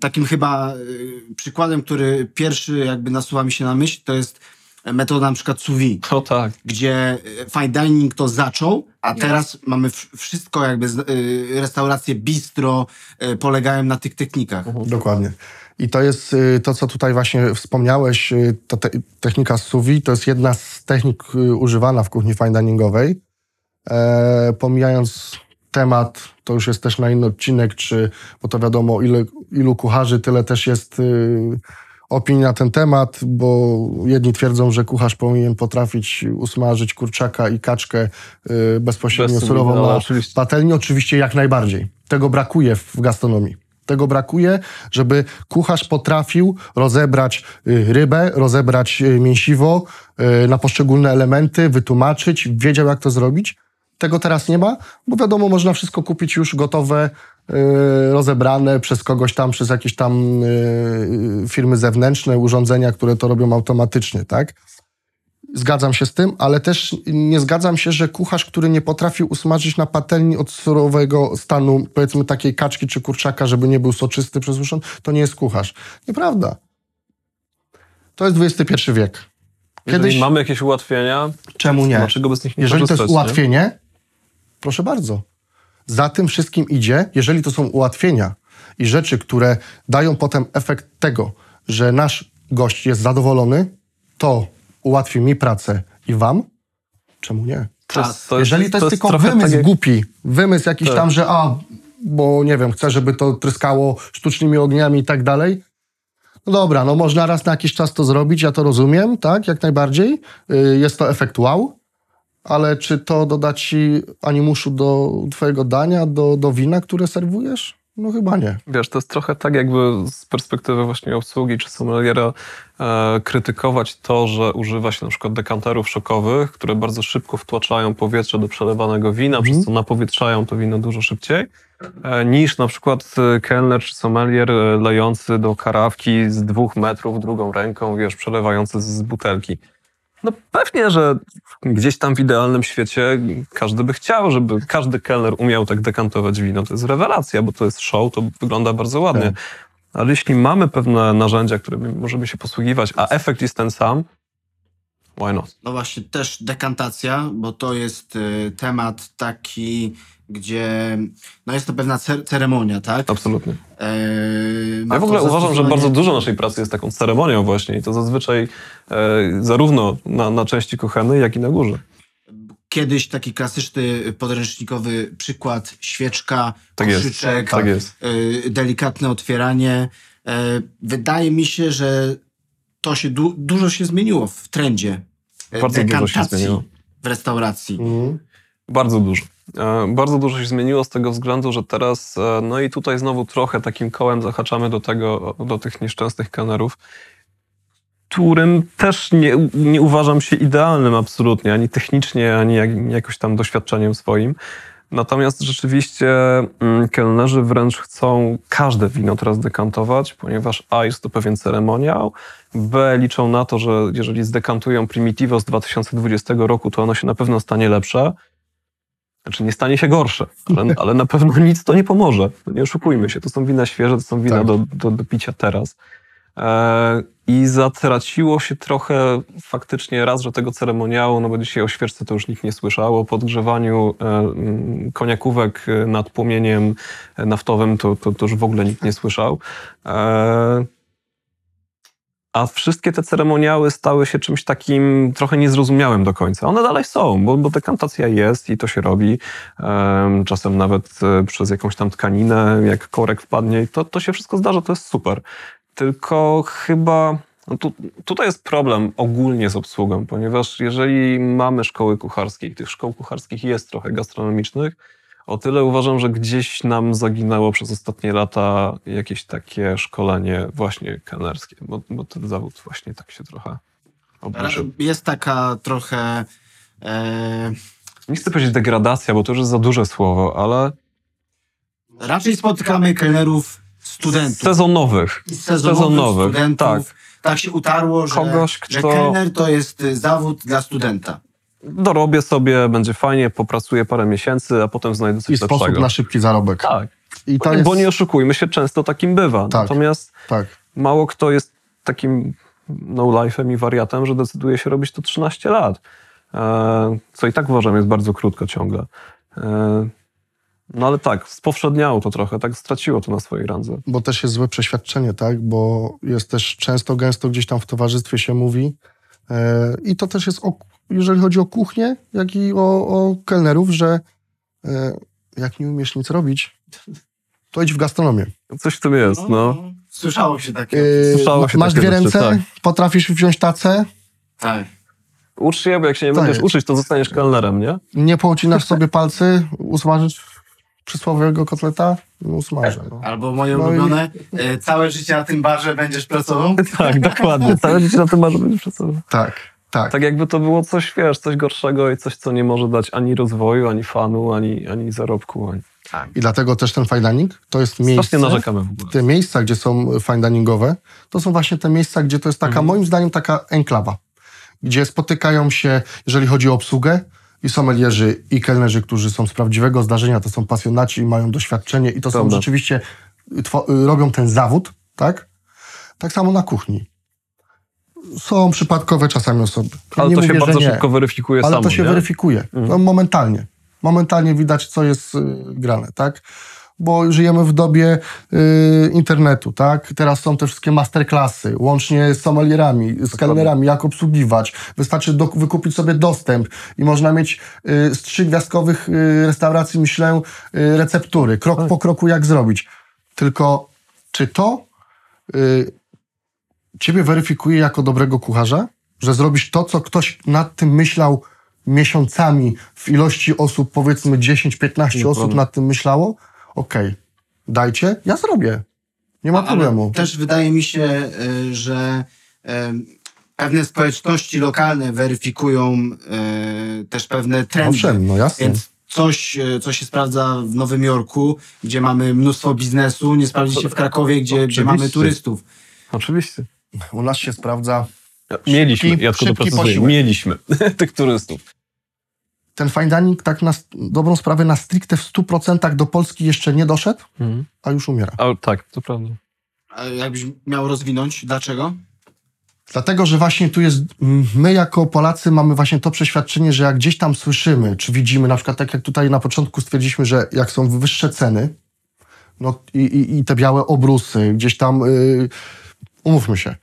C: takim chyba e, przykładem, który pierwszy jakby nasuwa mi się na myśl, to jest metoda na przykład sous vide,
A: O tak.
C: gdzie e, fine dining to zaczął, a teraz mamy wszystko jakby z- e, restauracje bistro e, polegają na tych technikach.
B: Dokładnie. I to jest y, to, co tutaj właśnie wspomniałeś, y, ta te, technika vide, to jest jedna z technik y, używana w kuchni fine diningowej. E, pomijając temat, to już jest też na inny odcinek, czy, bo to wiadomo, ile, ilu kucharzy, tyle też jest y, opinii na ten temat, bo jedni twierdzą, że kucharz powinien potrafić usmażyć kurczaka i kaczkę y, bezpośrednio
A: Bez
B: surową
A: surowo,
B: na
A: oczywiście.
B: patelni. Oczywiście jak najbardziej. Tego brakuje w gastronomii. Tego brakuje, żeby kucharz potrafił rozebrać y, rybę, rozebrać y, mięsiwo y, na poszczególne elementy, wytłumaczyć, wiedział jak to zrobić. Tego teraz nie ma, bo wiadomo, można wszystko kupić już gotowe, rozebrane przez kogoś tam, przez jakieś tam y, firmy zewnętrzne, urządzenia, które to robią automatycznie, tak? Zgadzam się z tym, ale też nie zgadzam się, że kucharz, który nie potrafił usmażyć na patelni od surowego stanu, powiedzmy takiej kaczki czy kurczaka, żeby nie był soczysty, przesuszony, to nie jest kucharz. Nieprawda. To jest XXI wiek.
A: Jeżeli
B: Kiedyś,
A: mamy jakieś ułatwienia,
B: czemu nie?
A: dlaczego bez nich nie
B: Jeżeli to jest
A: nie?
B: ułatwienie, proszę bardzo. Za tym wszystkim idzie, jeżeli to są ułatwienia i rzeczy, które dają potem efekt tego, że nasz gość jest zadowolony, to ułatwi mi pracę i wam, czemu nie?
A: To jest, to jest,
B: jeżeli to jest, tylko wymysł
A: tak jak-
B: głupi, wymysł jakiś
A: Tak.
B: tam, że a, bo nie wiem, chcę, żeby to tryskało sztucznymi ogniami i tak dalej, no dobra, no można raz na jakiś czas to zrobić, ja to rozumiem, tak, jak najbardziej. Y, Jest to efekt wow, ale czy to doda ci animuszu do twojego dania, do, do wina, które serwujesz? No chyba nie.
A: Wiesz, to jest trochę tak jakby z perspektywy właśnie obsługi czy sommeliera e, krytykować to, że używa się na przykład dekanterów szokowych, które bardzo szybko wtłaczają powietrze do przelewanego wina, przez co napowietrzają to wino dużo szybciej, e, niż na przykład e, kelner czy sommelier e, lejący do karawki z dwóch metrów drugą ręką, wiesz, przelewający z butelki. No pewnie, że gdzieś tam w idealnym świecie każdy by chciał, żeby każdy kelner umiał tak dekantować wino. To jest rewelacja, bo to jest show, to wygląda bardzo ładnie.
B: Tak.
A: Ale jeśli mamy pewne narzędzia, którymi możemy się posługiwać, a efekt jest ten sam, why not?
C: No właśnie, też dekantacja, bo to jest y, temat taki, gdzie no jest to pewna cer- ceremonia, tak?
A: Absolutnie.
C: Eee,
A: Ja w ogóle uważam, że bardzo dużo naszej pracy jest taką ceremonią właśnie i to zazwyczaj e, zarówno na, na części kuchennej, jak i na górze.
C: Kiedyś taki klasyczny podręcznikowy przykład, świeczka,
A: Tak
C: koszyczek,
A: Tak
C: y, delikatne otwieranie. E, wydaje mi się, że to się du- dużo się zmieniło w trendzie e,
A: Bardzo dużo się zmieniło.
C: w restauracji.
A: Bardzo dużo. E, Bardzo dużo się zmieniło z tego względu, że teraz, e, no i tutaj znowu trochę takim kołem zahaczamy do tego, do tych nieszczęsnych kanerów, którym też nie, nie uważam się idealnym absolutnie, ani technicznie, ani jak, jakoś tam doświadczeniem swoim. Natomiast rzeczywiście mm, kelnerzy wręcz chcą każde wino teraz dekantować, ponieważ A jest to pewien ceremoniał, B liczą na to, że jeżeli zdekantują Primitivo z 2020 roku, to ono się na pewno stanie lepsze. Znaczy nie stanie się gorsze, ale, ale na pewno nic to nie pomoże. No nie oszukujmy się, to są wina świeże, to są wina
B: Tak.
A: do, do, do picia teraz. E, I zatraciło się trochę faktycznie raz, że tego ceremoniału, no bo dzisiaj o świeczce to już nikt nie słyszał, o podgrzewaniu e, mm, koniakówek e, nad płomieniem e, naftowym to, to, to już w ogóle nikt nie słyszał. E, a wszystkie te ceremoniały stały się czymś takim trochę niezrozumiałym do końca. One dalej są, bo, bo dekantacja jest i to się robi. Em, czasem nawet e, przez jakąś tam tkaninę, jak korek wpadnie, to, to się wszystko zdarza, to jest super. Tylko chyba no tu, tutaj jest problem ogólnie z obsługą, ponieważ jeżeli mamy szkoły kucharskie i tych szkoł kucharskich jest trochę gastronomicznych, o tyle uważam, że gdzieś nam zaginęło przez ostatnie lata jakieś takie szkolenie właśnie kelnerskie, bo, bo ten zawód właśnie tak się trochę obniżył.
C: Jest taka trochę... E,
A: Nie chcę powiedzieć degradacja, bo to już jest za duże słowo, ale
C: raczej spotykamy kelnerów studentów.
A: sezonowych.
C: sezonowych,
A: sezonowych,
C: studentów.
A: tak.
C: Tak. się utarło, że,
A: Kogoś,
C: że
A: kto-
C: kelner to jest y, zawód dla studenta.
A: Dorobię sobie, będzie fajnie, popracuję parę miesięcy, a potem znajdę
B: I
A: coś
B: sposób
A: lepszego.
B: na szybki zarobek.
A: Tak.
B: I
A: Bo,
B: jest,
A: bo nie oszukujmy się, często takim bywa.
B: Tak.
A: Natomiast
B: tak.
A: mało kto jest takim no-life'em i wariatem, że decyduje się robić to 13 lat. E, co i tak uważam jest bardzo krótko ciągle. E, no ale tak, spowszedniało to trochę, tak straciło to na swojej randze.
B: bo też jest złe przeświadczenie, tak? Bo jest też często, gęsto gdzieś tam w towarzystwie się mówi e, i to też jest, jeżeli chodzi o kuchnię, jak i o, o kelnerów, że e, jak nie umiesz nic robić, to idź w gastronomię.
A: Coś w tym jest, no.
C: Słyszało się takie.
B: E,
A: Słyszało się
B: masz
A: takie
B: dwie
A: rzeczy,
B: ręce,
A: tak.
B: potrafisz wziąć tacę,
C: Tak.
A: Ucz się, bo jak się nie
B: Tak
A: będziesz uczyć, to zostaniesz kelnerem, nie?
B: nie połcinasz sobie palcy, usmażysz przysłowiowego kotleta, no usmażę. No.
C: Albo moje
B: No i-
C: ulubione, e, całe życie na tym barze będziesz pracował.
A: Tak, dokładnie. Całe życie na tym masz będziesz pracował.
B: Tak, tak.
A: Tak jakby to było coś, wiesz, coś gorszego i coś, co nie może dać ani rozwoju, ani fanu, ani, ani zarobku. Ani...
B: I dlatego też ten fine dining to jest
A: Strasznie
B: miejsce...
A: narzekamy w ogóle.
B: te miejsca, gdzie są fine diningowe, to są właśnie te miejsca, gdzie to jest taka,
A: Mhm.
B: moim zdaniem, taka enklawa. gdzie spotykają się, jeżeli chodzi o obsługę, i sommelierzy, i kelnerzy, którzy są z prawdziwego zdarzenia, to są pasjonaci i mają doświadczenie i to są
A: Prawda.
B: rzeczywiście, two- robią ten zawód, tak? Tak samo na kuchni. Są przypadkowe czasami osoby. Ja
A: Ale to się
B: mówię, że
A: bardzo
B: nie.
A: szybko weryfikuje
B: Ale
A: samo,
B: to się
A: nie?
B: weryfikuje. No, momentalnie. Momentalnie widać, co jest y, grane, tak? Bo żyjemy w dobie y, internetu, tak? Teraz są te wszystkie masterclassy, łącznie z sommelierami, z kelnerami, jak obsługiwać. Wystarczy do, wykupić sobie dostęp i można mieć y, z trzygwiazdkowych y, restauracji, myślę, y, receptury, krok
A: Tak.
B: po kroku, jak zrobić. Tylko czy to y, ciebie weryfikuje jako dobrego kucharza, że zrobisz to, co ktoś nad tym myślał miesiącami w ilości osób, powiedzmy 10-15 osób nad tym myślało? Okej, dajcie, ja zrobię. Nie ma
C: Ale
B: problemu.
C: Też wydaje mi się, y, że y, pewne społeczności lokalne weryfikują y, też pewne trendy.
B: Owszem, no jasne.
C: Więc coś, co się sprawdza w Nowym Jorku, gdzie mamy mnóstwo biznesu, nie sprawdzi się w Krakowie, gdzie, gdzie mamy turystów.
A: Oczywiście.
B: U nas się sprawdza
A: Mieliśmy,
B: Szybki-
A: ja tylko
B: szybki
A: doprecyzuję,
B: posiłek.
A: mieliśmy tych turystów.
B: ten fine dining tak na dobrą sprawę na stricte w 100% do Polski jeszcze nie doszedł,
A: Mhm.
B: a już umiera.
A: Ale tak, to prawda.
C: A jakbyś miał rozwinąć, dlaczego?
B: Dlatego, że właśnie tu jest, my jako Polacy mamy właśnie to przeświadczenie, że jak gdzieś tam słyszymy, czy widzimy, na przykład tak jak tutaj na początku stwierdziliśmy, że jak są wyższe ceny, no i, i, i te białe obrusy, gdzieś tam, y, umówmy się,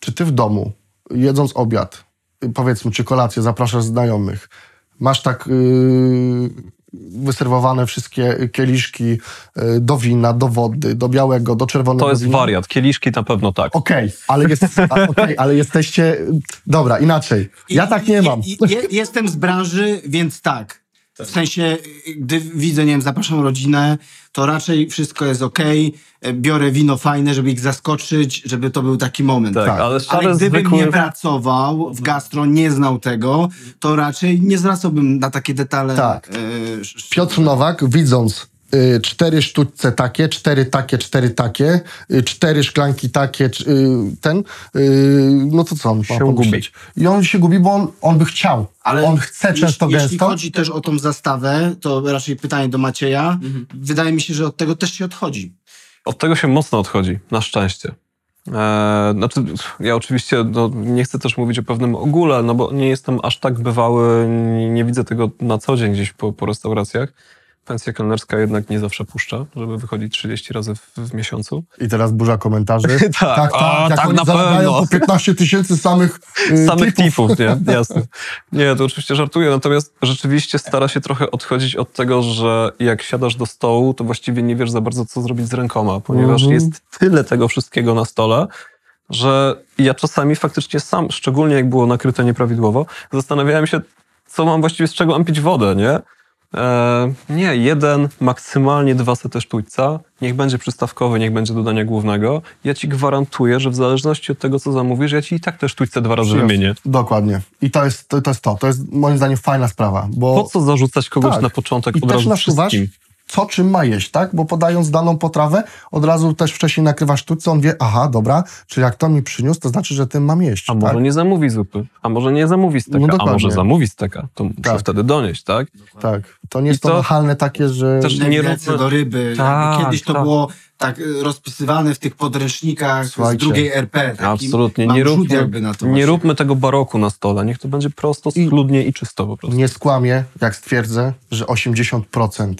B: czy ty w domu, jedząc obiad, powiedzmy, czy kolację, zapraszasz znajomych, masz tak y, wyserwowane wszystkie kieliszki y, do wina, do wody, do białego, do czerwonego
A: To jest
B: wina.
A: wariat. Kieliszki na pewno tak.
B: Okej, ale, jest, a, okej, ale jesteście. Dobra, inaczej. Ja tak nie mam.
C: i- je- jestem z branży, więc tak. W sensie, gdy widzę, nie wiem, zapraszam rodzinę, to raczej wszystko jest ok. Biorę wino fajne, żeby ich zaskoczyć, żeby to był taki moment.
A: Tak,
B: tak.
A: ale
C: Ale gdybym
A: zwykły...
C: nie pracował w gastro, nie znał tego, to raczej nie zwracałbym na takie detale.
B: Tak.
C: e,
B: Piotr Nowak, widząc cztery sztućce takie, cztery takie, cztery takie, y, cztery szklanki takie, y, ten, y, no to co on
A: Się
B: pomyśleć? I on się gubi, bo on, on by chciał.
C: Ale
B: on chce często
C: jeśli, jeśli
B: gęsto.
C: chodzi też o tą zastawę, to raczej pytanie do Macieja.
B: Mhm.
C: Wydaje mi się, że od tego też się odchodzi.
A: Od tego się mocno odchodzi, na szczęście. Eee, znaczy, ja oczywiście no, nie chcę też mówić o pewnym ogóle, no bo nie jestem aż tak bywały, nie, nie widzę tego na co dzień gdzieś po, po restauracjach. Pensja kelnerska jednak nie zawsze puszcza, żeby wychodzić 30 razy w, w miesiącu.
B: I teraz burza komentarzy.
A: Tak,
B: tak,
A: a,
B: jak
A: tak, na pewno.
B: po 15 tysięcy samych y,
A: Samych
B: tipów.
A: tipów, nie? Jasne. Nie, to oczywiście żartuję, natomiast rzeczywiście stara się trochę odchodzić od tego, że jak siadasz do stołu, to właściwie nie wiesz za bardzo, co zrobić z rękoma, ponieważ
B: Mhm.
A: jest tyle tego wszystkiego na stole, że ja czasami faktycznie sam, szczególnie jak było nakryte nieprawidłowo, zastanawiałem się, co mam właściwie, z czego mam pić wodę, nie? E, nie, jeden, maksymalnie dwa sety sztućca, niech będzie przystawkowy, niech będzie dodania głównego. Ja ci gwarantuję, że w zależności od tego, co zamówisz, ja ci i tak te sztućce dwa razy wymienię.
B: Dokładnie. I to jest, to, to jest to. To jest moim zdaniem fajna sprawa. Bo
A: Po co zarzucać kogoś
B: Tak.
A: na początek
B: I
A: od
B: też
A: razu
B: nasuwasz,
A: wszystkim?
B: Co czym ma jeść, tak? Bo podając daną potrawę, od razu też wcześniej nakrywasz sztućce, on wie, aha, dobra, czy jak to mi przyniósł, to znaczy, że tym mam jeść.
A: A może
B: tak?
A: nie zamówi zupy, a może nie zamówi steka,
B: No
A: a
B: dokładnie.
A: może zamówi steka, to muszę
B: Tak.
A: wtedy donieść, tak?
B: tak. To nie jest
A: I
B: to
A: to-
B: nachalne takie, że...
A: Też-
C: Nie
A: róbmy-
C: do ryby.
A: Tak,
C: Kiedyś to
A: tak.
C: było tak y, rozpisywane w tych podręcznikach
B: Słuchajcie.
C: z drugiej RP.
A: Absolutnie. Nie róbmy,
C: jakby na to
A: nie róbmy tego baroku na stole. Niech to będzie prosto,
B: I-
A: schludnie i czysto po prostu.
B: Nie skłamię, jak stwierdzę, że 80%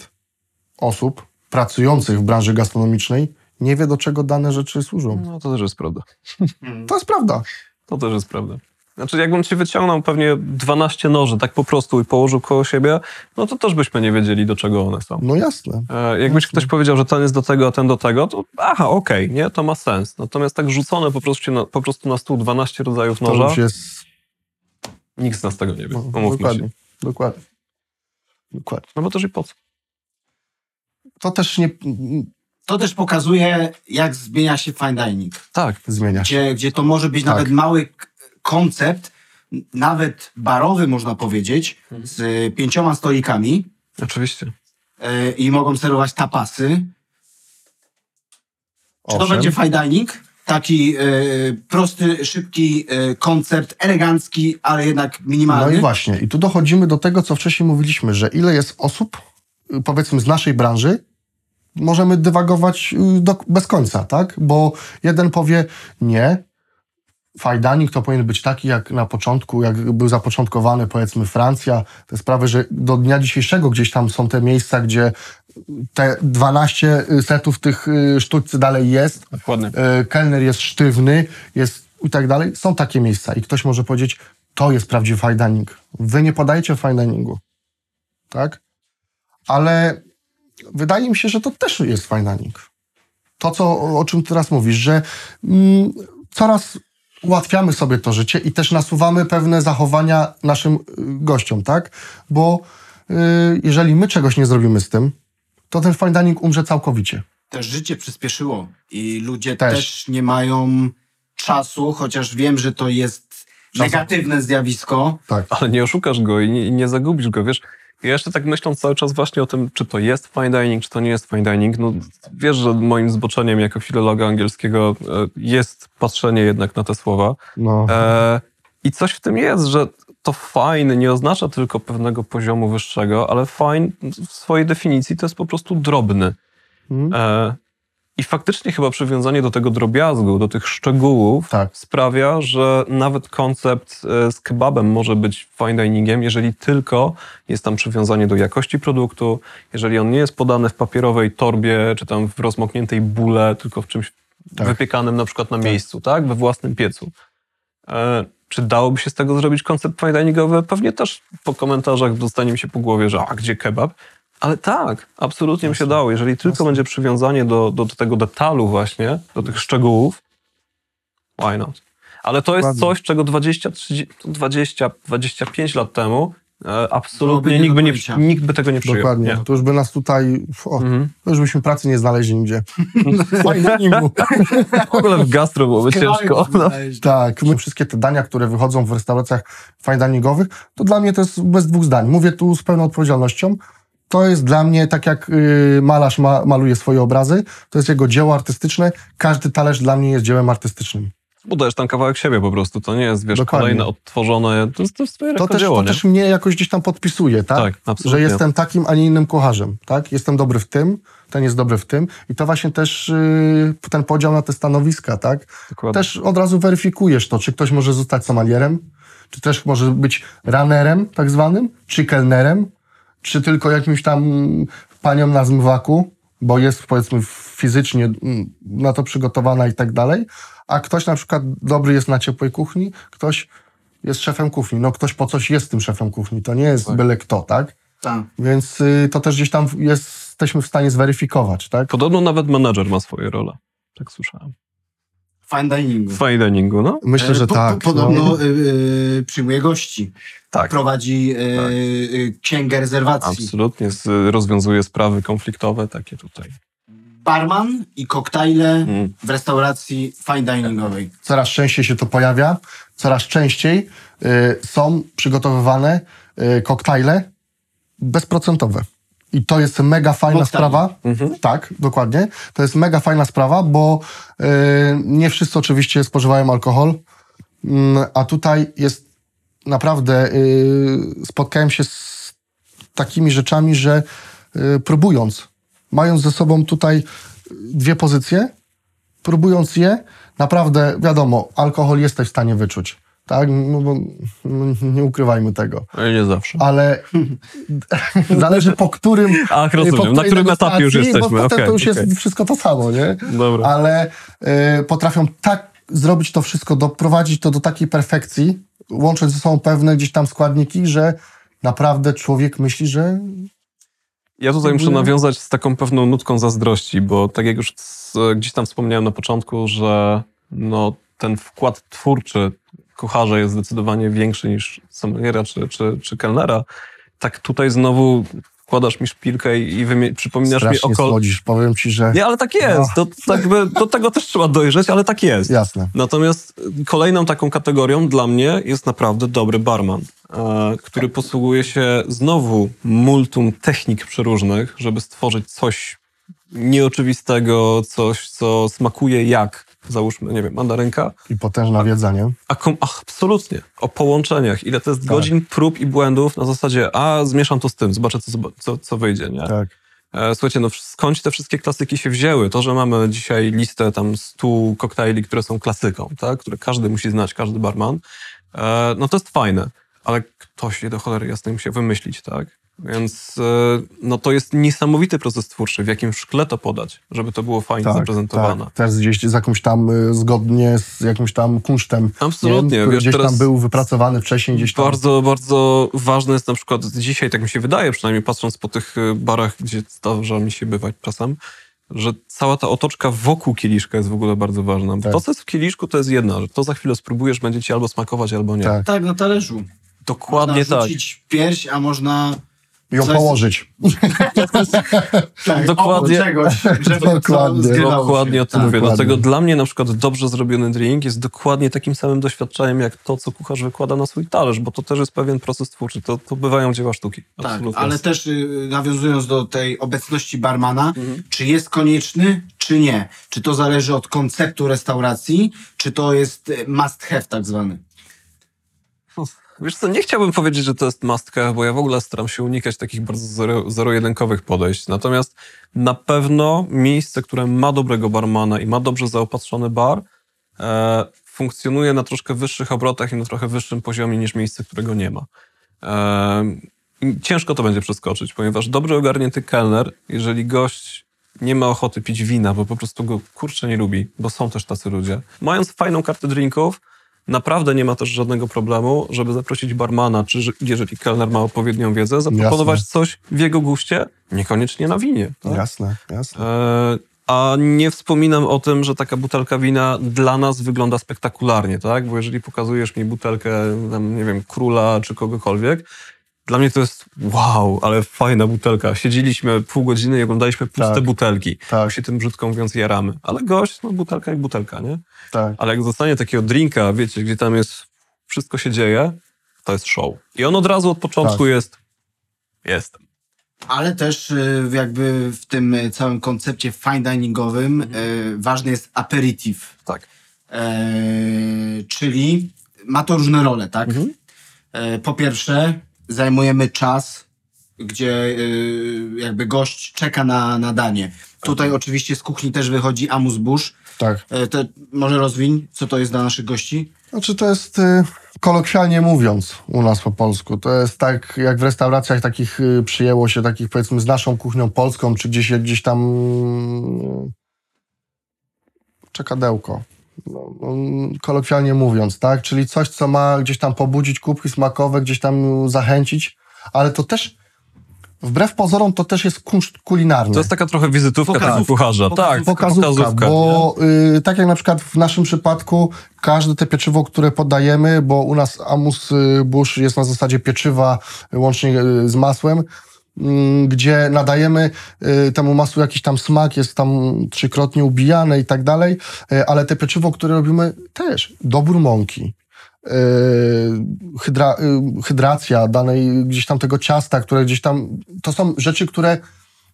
B: osób pracujących w branży gastronomicznej nie wie, do czego dane rzeczy służą.
A: No to też jest prawda.
B: To jest prawda.
A: To też jest prawda. Znaczy, jakbym ci wyciągnął pewnie 12 noży tak po prostu i położył koło siebie, no to też byśmy nie wiedzieli, do czego one są.
B: No jasne.
A: E, jakbyś ktoś powiedział, że ten jest do tego, a ten do tego, to aha, okej, nie, to ma sens. Natomiast tak rzucone po prostu, na, po prostu na stół 12 rodzajów
B: To
A: noża,
B: już jest...
A: nikt z nas tego nie wie.
B: No,
A: Umówmy
B: dokładnie.
A: się.
B: Dokładnie. Dokładnie.
A: No bo też i po co?
B: To też nie
C: To też pokazuje, jak zmienia się fine dining.
A: Tak,
B: zmienia się.
C: Gdzie, gdzie to może być
B: Tak.
C: nawet mały koncept, nawet barowy można powiedzieć, z pięcioma stolikami
A: oczywiście.
C: y, i mogą serwować tapasy. Czy to będzie fine dining? Taki e, prosty, szybki koncept, elegancki, ale jednak
B: No
C: minimalny.
B: i właśnie. I tu dochodzimy do tego, co wcześniej mówiliśmy, że ile jest osób, y, powiedzmy z naszej branży, możemy dywagować y, do, bez końca, tak? Bo jeden powie nie, fajdanik to powinien być taki jak na początku, jak był zapoczątkowany powiedzmy Francja, te sprawy, że do dnia dzisiejszego gdzieś tam są te miejsca, gdzie te 12 setów tych y, sztućcy dalej jest,
A: Dokładnie.
B: e, kelner jest sztywny, jest i tak dalej. Są takie miejsca i ktoś może powiedzieć, to jest prawdziwy fine dining. Wy nie podajecie fine diningu. Tak? Ale wydaje mi się, że to też jest dining. To, co, o czym teraz mówisz, że mm, coraz ułatwiamy sobie to życie i też nasuwamy pewne zachowania naszym y, gościom, tak? Bo y, jeżeli my czegoś nie zrobimy z tym, to ten fine dining umrze całkowicie.
C: Też życie przyspieszyło i ludzie
B: Też.
C: też, nie mają czasu, chociaż wiem, że to jest negatywne zjawisko.
B: Tak.
A: Ale nie oszukasz go i nie, i nie zagubisz go, wiesz. Ja jeszcze tak myśląc cały czas właśnie o tym, czy to jest fine dining, czy to nie jest fine dining. No, wiesz, że moim zboczeniem jako filologa angielskiego e, jest patrzenie jednak na te słowa.
B: No.
A: E, I coś w tym jest, że to fine nie oznacza tylko pewnego poziomu wyższego, ale fine w swojej definicji to jest po prostu drobny.
B: Mhm.
A: E, I faktycznie chyba przywiązanie do tego drobiazgu, do tych szczegółów
B: Tak.
A: sprawia, że nawet koncept e, z kebabem może być fine diningiem, jeżeli tylko jest tam przywiązanie do jakości produktu, jeżeli on nie jest podany w papierowej torbie, czy tam w rozmokniętej bule, tylko w czymś
B: Tak.
A: wypiekanym na przykład na miejscu, tak? We własnym piecu. E, czy dałoby się z tego zrobić koncept fine diningowy? Pewnie też po komentarzach dostanie mi się po głowie, że a gdzie kebab? Ale tak, absolutnie mi się dało. Jeżeli tylko będzie przywiązanie do, do, do tego detalu właśnie, do tych szczegółów, why not? Ale to jest
B: Dokładnie.
A: coś, czego 20, 30, 20, 25 lat temu e, absolutnie
C: nie
A: nikt by, nie, nikt by tego nie przyjął.
B: Dokładnie.
A: Nie.
B: To już by nas tutaj. O,
A: Mhm.
B: To już byśmy pracy nie znaleźli nigdzie.
A: W ogóle w gastro byłoby ciężko. No.
B: Tak, my wszystkie te dania, które wychodzą w restauracjach fine diningowych, to dla mnie to jest bez dwóch zdań. Mówię tu z pełną odpowiedzialnością. To jest dla mnie tak jak y, malarz ma, maluje swoje obrazy, to jest jego dzieło artystyczne. Każdy talerz dla mnie jest dziełem artystycznym.
A: Budujesz tam kawałek siebie po prostu. To nie jest, wiesz,
B: Dokładnie.
A: kolejne odtworzone. To jest, to jest twoje
B: To też,
A: dzieło,
B: to
A: nie?
B: też mnie jakoś gdzieś tam podpisuje, tak?
A: Tak, absolutnie.
B: Że jestem takim, a nie innym kucharzem, tak? Jestem dobry w tym, ten jest dobry w tym. I to właśnie też y, ten podział na te stanowiska, tak?
A: Dokładnie.
B: Też od razu weryfikujesz to, czy ktoś może zostać somalierem, czy też może być runnerem tak zwanym, czy kelnerem, czy tylko jakimś tam panią na zmywaku, bo jest powiedzmy fizycznie mm, na to przygotowana i tak dalej, a ktoś na przykład dobry jest na ciepłej kuchni, ktoś jest szefem kuchni. No ktoś po coś jest tym szefem kuchni, to nie jest byle kto, tak?
C: Tak.
B: Więc y, to też gdzieś tam jesteśmy w stanie zweryfikować, tak?
A: Podobno nawet menedżer ma swoje role. Tak słyszałem.
C: Fine diningu.
A: Fine diningu, no.
B: Myślę,
C: E,
B: że
C: po-
B: tak.
C: Po, podobno
B: no.
C: y, przyjmuje gości.
A: Tak.
C: Prowadzi y,
A: Tak.
C: y, księgę rezerwacji.
A: Absolutnie z, rozwiązuje sprawy konfliktowe takie tutaj.
C: Barman i koktajle
A: Mm.
C: w restauracji fine diningowej.
B: Coraz częściej się to pojawia, coraz częściej są przygotowywane koktajle bezprocentowe. I to jest mega fajna sprawa. Tak, dokładnie. To jest mega fajna sprawa, bo y, nie wszyscy oczywiście spożywają alkohol, mm, a tutaj jest naprawdę, y, spotkałem się z takimi rzeczami, że y, próbując, mając ze sobą tutaj dwie pozycje, próbując je, naprawdę wiadomo, alkohol jesteś w stanie wyczuć. Tak? No bo no, nie ukrywajmy tego.
A: Ale nie zawsze.
B: Ale zależy po którym.
A: Ach, rozumiem. Na którym etapie już jesteśmy.
B: Bo potem
A: Okej,
B: to już
A: okej.
B: jest wszystko to samo, nie?
A: Dobra.
B: Ale y, potrafią tak zrobić to wszystko, doprowadzić to do takiej perfekcji, łącząc ze sobą pewne gdzieś tam składniki, że naprawdę człowiek myśli, że
A: Ja tutaj muszę nawiązać z taką pewną nutką zazdrości, bo tak jak już gdzieś tam wspomniałem na początku, że no, ten wkład twórczy kucharza jest zdecydowanie większy niż sommeliera czy, czy, czy kelnera. Tak tutaj znowu wkładasz mi szpilkę i przypominasz mi
B: strasznie
A: o kol...
B: słodzisz. Powiem ci, że
A: Nie, ale tak jest. To, tak by, do tego też trzeba dojrzeć, ale tak jest.
B: jasne.
A: Natomiast kolejną taką kategorią dla mnie jest naprawdę dobry barman, e, który posługuje się znowu multum technik przeróżnych, żeby stworzyć coś nieoczywistego, coś, co smakuje jak załóżmy, nie wiem, mandarynka,
B: I potężna wiedza, nie?
A: a absolutnie, o połączeniach, ile to jest godzin prób i błędów na zasadzie, a zmieszam to z tym, zobaczę, co, co, co wyjdzie, nie?
B: Tak.
A: E, Słuchajcie, no skąd te wszystkie klasyki się wzięły? To, że mamy dzisiaj listę tam 100 koktajli, które są klasyką, tak? które każdy musi znać, każdy barman, e, no to jest fajne, ale ktoś je do cholery jasnej musiał wymyślić, tak? Więc e, no to jest niesamowity proces twórczy, w jakim szkle to podać, żeby to było fajnie
B: Tak,
A: zaprezentowane.
B: tak. Też gdzieś z jakimś tam, y, zgodnie z jakimś tam kunsztem.
A: Absolutnie,
B: nie?
A: Wiesz,
B: gdzieś
A: teraz-
B: tam był wypracowany wcześniej, gdzieś tam.
A: Bardzo, bardzo ważne jest na przykład dzisiaj, tak mi się wydaje, przynajmniej patrząc po tych y, barach, gdzie zdarza mi się bywać czasem, że cała ta otoczka wokół kieliszka jest w ogóle bardzo ważna.
B: Tak.
A: to, co jest w kieliszku, to jest jedna rzecz. To za chwilę spróbujesz, będzie ci albo smakować, albo nie.
B: Tak.
C: Tak, na talerzu.
A: Dokładnie
C: można
A: tak.
C: rzucić pierś, a można...
B: Ją
C: Coś-
B: położyć.
C: Tak,
A: Dokładnie.
C: czegoś,
B: Dokładnie.
A: Dokładnie o tym
C: Tak.
A: mówię.
B: dokładnie.
A: Dlatego dla mnie na przykład dobrze zrobiony drink jest dokładnie takim samym doświadczeniem, jak to, co kucharz wykłada na swój talerz, bo to też jest pewien proces twórczy. To, to bywają dzieła sztuki.
C: Tak, ale też y, nawiązując do tej obecności barmana, czy jest konieczny, czy nie? Czy to zależy od konceptu restauracji, czy to jest y, must have tak zwany?
A: Wiesz co, nie chciałbym powiedzieć, że to jest must have, bo ja w ogóle staram się unikać takich bardzo zero- zero-jedynkowych podejść. Natomiast na pewno miejsce, które ma dobrego barmana i ma dobrze zaopatrzony bar, e, funkcjonuje na troszkę wyższych obrotach i na trochę wyższym poziomie niż miejsce, którego nie ma. E, ciężko to będzie przeskoczyć, ponieważ dobrze ogarnięty kelner, jeżeli gość nie ma ochoty pić wina, bo po prostu go kurczę nie lubi, bo są też tacy ludzie. Mając fajną kartę drinków, naprawdę nie ma też żadnego problemu, żeby zaprosić barmana, czy że- jeżeli kelner ma odpowiednią wiedzę, zaproponować
B: Jasne.
A: coś w jego guście, niekoniecznie na winie. Tak?
B: Jasne, jasne.
A: E, a nie wspominam o tym, że taka butelka wina dla nas wygląda spektakularnie, tak? Bo jeżeli pokazujesz mi butelkę, nie wiem, króla czy kogokolwiek, dla mnie to jest wow, ale fajna butelka. Siedzieliśmy pół godziny i oglądaliśmy puste
B: Tak.
A: butelki.
B: Tak.
A: Się tym brzydko mówiąc jaramy. Ale gość, no butelka jak butelka, nie?
B: Tak.
A: Ale jak zostanie takiego drinka, wiecie, gdzie tam jest, wszystko się dzieje, to jest show. I on od razu od początku
B: Tak.
A: jest, jestem.
C: Ale też y, jakby w tym całym koncepcie fine diningowym y, ważny jest aperitif.
A: Tak.
C: E, czyli ma to różne role, tak? E, po pierwsze, zajmujemy czas, gdzie y, jakby gość czeka na, na danie. Tutaj oczywiście z kuchni też wychodzi Amus Bush.
B: Tak.
C: E, może rozwiń, co to jest dla naszych gości?
B: Znaczy to jest y, kolokwialnie mówiąc u nas po polsku. To jest tak, jak w restauracjach takich y, przyjęło się, takich powiedzmy z naszą kuchnią polską, czy gdzieś, gdzieś tam czekadełko. No, no, kolokwialnie mówiąc, tak? Czyli coś, co ma gdzieś tam pobudzić kubki smakowe, gdzieś tam zachęcić, ale to też wbrew pozorom to też jest kunszt kulinarny.
A: To jest taka trochę wizytówka
C: Pokazówka.
A: tego kucharza. Tak,
B: Pokazówka,
A: nie?
B: bo y, tak jak na przykład w naszym przypadku każde te pieczywo, które podajemy, bo u nas Amus y, Bush jest na zasadzie pieczywa łącznie y, z masłem, gdzie nadajemy y, temu masłu jakiś tam smak, jest tam trzykrotnie ubijane i tak dalej, y, ale te pieczywo, które robimy też, dobór mąki, y, hydra, hydracja danej gdzieś tam tego ciasta, które gdzieś tam, to są rzeczy, które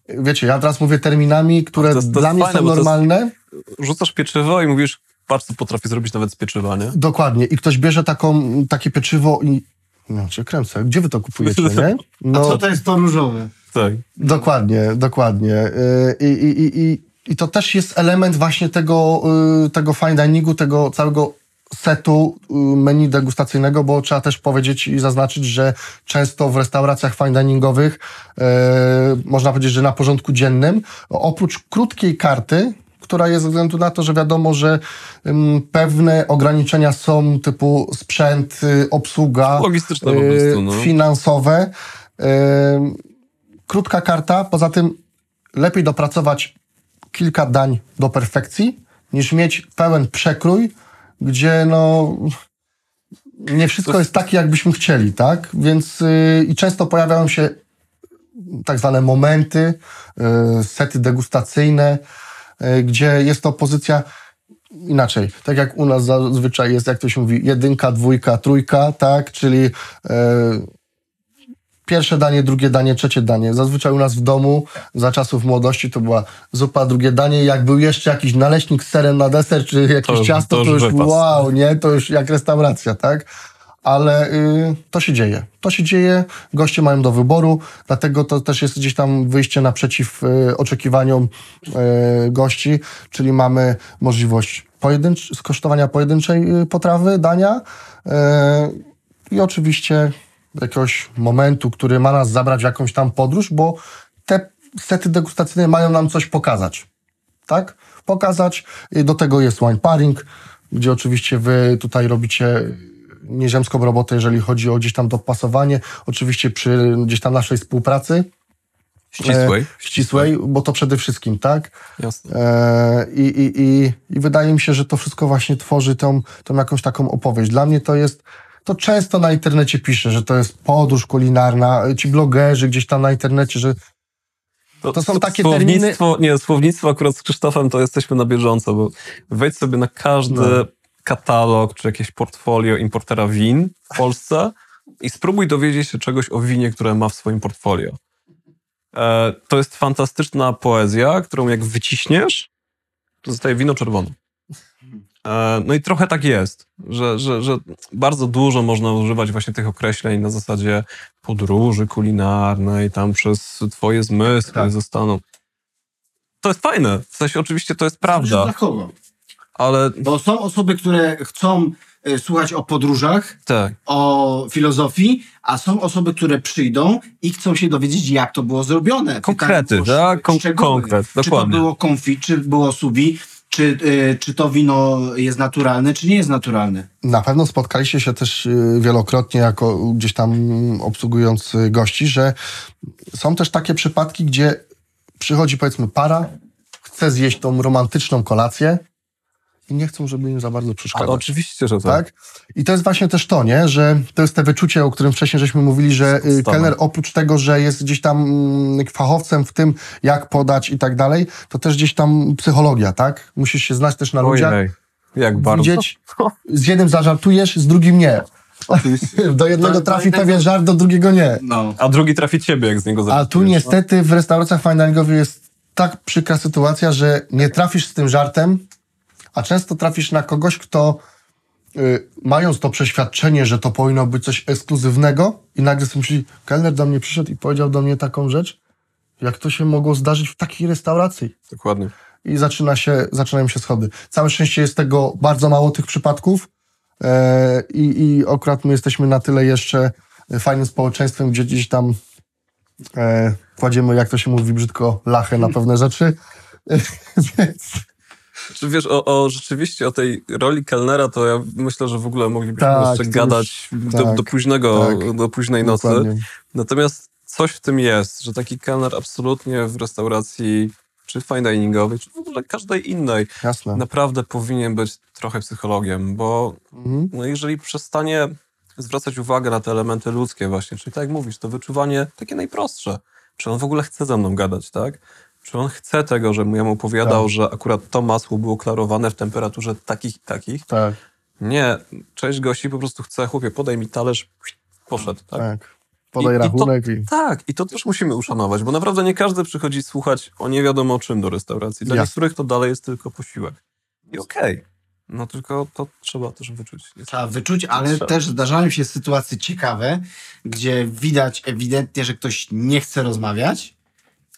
B: wiecie, ja teraz mówię terminami, które
A: To to
B: dla mnie
A: fajne,
B: są
A: to jest-
B: normalne.
A: Rzucasz pieczywo i mówisz, patrz co potrafię zrobić nawet z pieczywa, nie?
B: Dokładnie. I ktoś bierze taką, takie pieczywo i no cię kręcę. Gdzie wy to kupujecie, nie? No,
C: Co to jest to różowe?
A: Tak.
B: Dokładnie, dokładnie. Yy, I, i, i, i, I to też jest element właśnie tego, yy, tego fine diningu, tego całego setu yy, menu degustacyjnego, bo trzeba też powiedzieć i zaznaczyć, że często w restauracjach fine diningowych yy, można powiedzieć, że na porządku dziennym oprócz krótkiej karty, która jest ze względu na to, że wiadomo, że pewne ograniczenia są typu sprzęt, y, obsługa,
A: Logistyczne
B: y,
A: prostu, no.
B: finansowe. Krótka karta, poza tym lepiej dopracować kilka dań do perfekcji, niż mieć pełen przekrój, gdzie no nie wszystko
A: To-
B: jest takie, jakbyśmy chcieli, tak? Więc y, i często pojawiają się tak zwane momenty, y, sety degustacyjne, gdzie jest to pozycja inaczej. Tak jak u nas zazwyczaj jest, jak to się mówi, jedynka, dwójka, trójka, tak? Czyli y, pierwsze danie, drugie danie, trzecie danie. Zazwyczaj u nas w domu za czasów młodości to była zupa, drugie danie. Jak był jeszcze jakiś naleśnik z serem na deser, czy jakieś
A: To-
B: ciasto,
A: to
B: to
A: już
B: już
A: wypas.
B: wow, nie? To już jak restauracja, tak? Ale y, to się dzieje. To się dzieje, goście mają do wyboru, dlatego to też jest gdzieś tam wyjście naprzeciw y, oczekiwaniom y, gości, czyli mamy możliwość pojedyncz- skosztowania pojedynczej y, potrawy, dania y, i oczywiście jakiegoś momentu, który ma nas zabrać w jakąś tam podróż, bo te sety degustacyjne mają nam coś pokazać tak? Pokazać. I Do tego jest wine pairing, gdzie oczywiście wy tutaj robicie nieziemską robotę, jeżeli chodzi o gdzieś tam dopasowanie. Oczywiście przy gdzieś tam naszej współpracy.
A: Ścisłej.
B: E, ścisłej, bo to przede wszystkim, tak?
A: Jasne.
B: E, i, i, i, I wydaje mi się, że to wszystko właśnie tworzy tą, tą jakąś taką opowieść. Dla mnie to jest, to często na internecie pisze, że to jest podróż kulinarna, ci blogerzy gdzieś tam na internecie, że To są takie
A: słownictwo, Nie, słownictwo akurat z Krzysztofem to jesteśmy na bieżąco, bo wejdź sobie na każdy
B: No.
A: Katalog czy jakieś portfolio importera win w Polsce i spróbuj dowiedzieć się czegoś o winie, które ma w swoim portfolio. E, to jest fantastyczna poezja, którą jak wyciśniesz, to zostaje wino czerwone. E, no i trochę tak jest, że, że, że bardzo dużo można używać właśnie tych określeń na zasadzie podróży kulinarnej, tam przez twoje zmysły
B: Tak.
A: zostaną. To jest fajne, w sensie oczywiście to jest prawda,
C: Dla kogo?
A: Ale
C: Bo są osoby, które chcą e, słuchać o podróżach,
A: tak,
C: o filozofii, a są osoby, które przyjdą i chcą się dowiedzieć, jak to było zrobione.
A: Konkrety, tak? Kon- konkret,
C: Czy to
A: dokładnie.
C: było konfi, czy było subi, czy, e, czy to wino jest naturalne, czy nie jest naturalne.
B: Na pewno spotkaliście się też y, wielokrotnie, jako gdzieś tam obsługując gości, że są też takie przypadki, gdzie przychodzi powiedzmy para, chce zjeść tą romantyczną kolację i nie chcą, żeby im za bardzo
A: ale
B: przeszkadzać.
A: oczywiście, że tak.
B: Tak? I to jest właśnie też to, nie? że to jest te wyczucie, o którym wcześniej żeśmy mówili, że y,
A: Podstawa.
B: kelner oprócz tego, że jest gdzieś tam mm, fachowcem w tym, jak podać i tak dalej, to też gdzieś tam psychologia, tak? Musisz się znać też na ludziach,
A: Ojej, jak bardzo.
B: widzieć, z jednym zażartujesz, z drugim nie. Do jednego
C: Do- do
B: trafi
C: jednego-
B: pewien żart, do drugiego nie.
C: No.
A: A drugi trafi ciebie, jak z niego
B: A tu
A: zaczniesz.
B: niestety w restauracjach fine diningowych jest tak przykra sytuacja, że nie trafisz z tym żartem, a często trafisz na kogoś, kto y, mając to przeświadczenie, że to powinno być coś ekskluzywnego i nagle sobie myśli, kelner do mnie przyszedł i powiedział do mnie taką rzecz, jak to się mogło zdarzyć w takiej restauracji.
A: Dokładnie.
B: I zaczyna się, zaczynają się schody. Całe szczęście jest tego bardzo mało tych przypadków e, i, akurat my jesteśmy na tyle jeszcze fajnym społeczeństwem, gdzie gdzieś tam e, kładziemy, jak to się mówi brzydko, lachę na pewne rzeczy. Więc
A: Czy wiesz, o, o rzeczywiście o tej roli kelnera, to ja myślę, że w ogóle moglibyśmy
B: Tak,
A: jeszcze gadać
B: już-
A: do,
B: tak,
A: do późnego,
B: tak.
A: do późnej nocy.
B: dokładnie.
A: Natomiast coś w tym jest, że taki kelner absolutnie w restauracji, czy fine diningowej, czy w ogóle każdej innej,
B: Jasne.
A: naprawdę powinien być trochę psychologiem, bo
B: Mhm.
A: no jeżeli przestanie zwracać uwagę na te elementy ludzkie właśnie, czyli tak jak mówisz, to wyczuwanie takie najprostsze. Czy on w ogóle chce ze mną gadać, tak? Czy on chce tego, żebym ja mu opowiadał,
B: Tak.
A: że akurat to masło było klarowane w temperaturze takich i takich?
B: Tak,
A: Nie, część gości po prostu chce, chłopie, podaj mi talerz, poszedł, tak?
B: tak. Podaj
A: I- i to-
B: rachunek i...
A: Tak, i to też musimy uszanować, bo naprawdę nie każdy przychodzi słuchać o nie wiadomo o czym do restauracji. Dla
B: Jasne.
A: niektórych to dalej jest tylko posiłek. I okej, no tylko to trzeba też wyczuć.
C: Trzeba wyczuć, ale
A: Trzeba.
C: też zdarzają się sytuacje ciekawe, gdzie widać ewidentnie, że ktoś nie chce rozmawiać,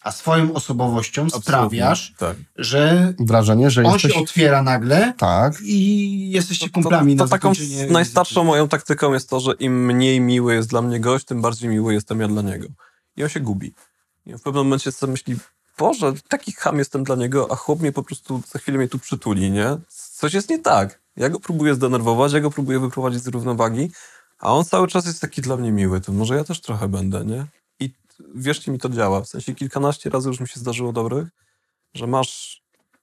C: a swoją osobowością sprawiasz,
A: Tak.
C: że
B: Wrażenie, że
C: on
B: jesteś...
C: się otwiera nagle
B: Tak,
C: i jesteście
A: To,
C: kumplami
A: to,
C: na
A: to taką najstarszą moją taktyką jest to, że im mniej miły jest dla mnie gość, tym bardziej miły jestem ja dla niego. I on się gubi. I w pewnym momencie sobie myśli, Boże, taki ham jestem dla niego, a chłop mnie po prostu za chwilę mnie tu przytuli, nie? Coś jest nie tak. Ja go próbuję zdenerwować, ja go próbuję wyprowadzić z równowagi, a on cały czas jest taki dla mnie miły, to może ja też trochę będę, nie? Wierzcie mi, to działa. W sensie kilkanaście razy już mi się zdarzyło dobrych, że masz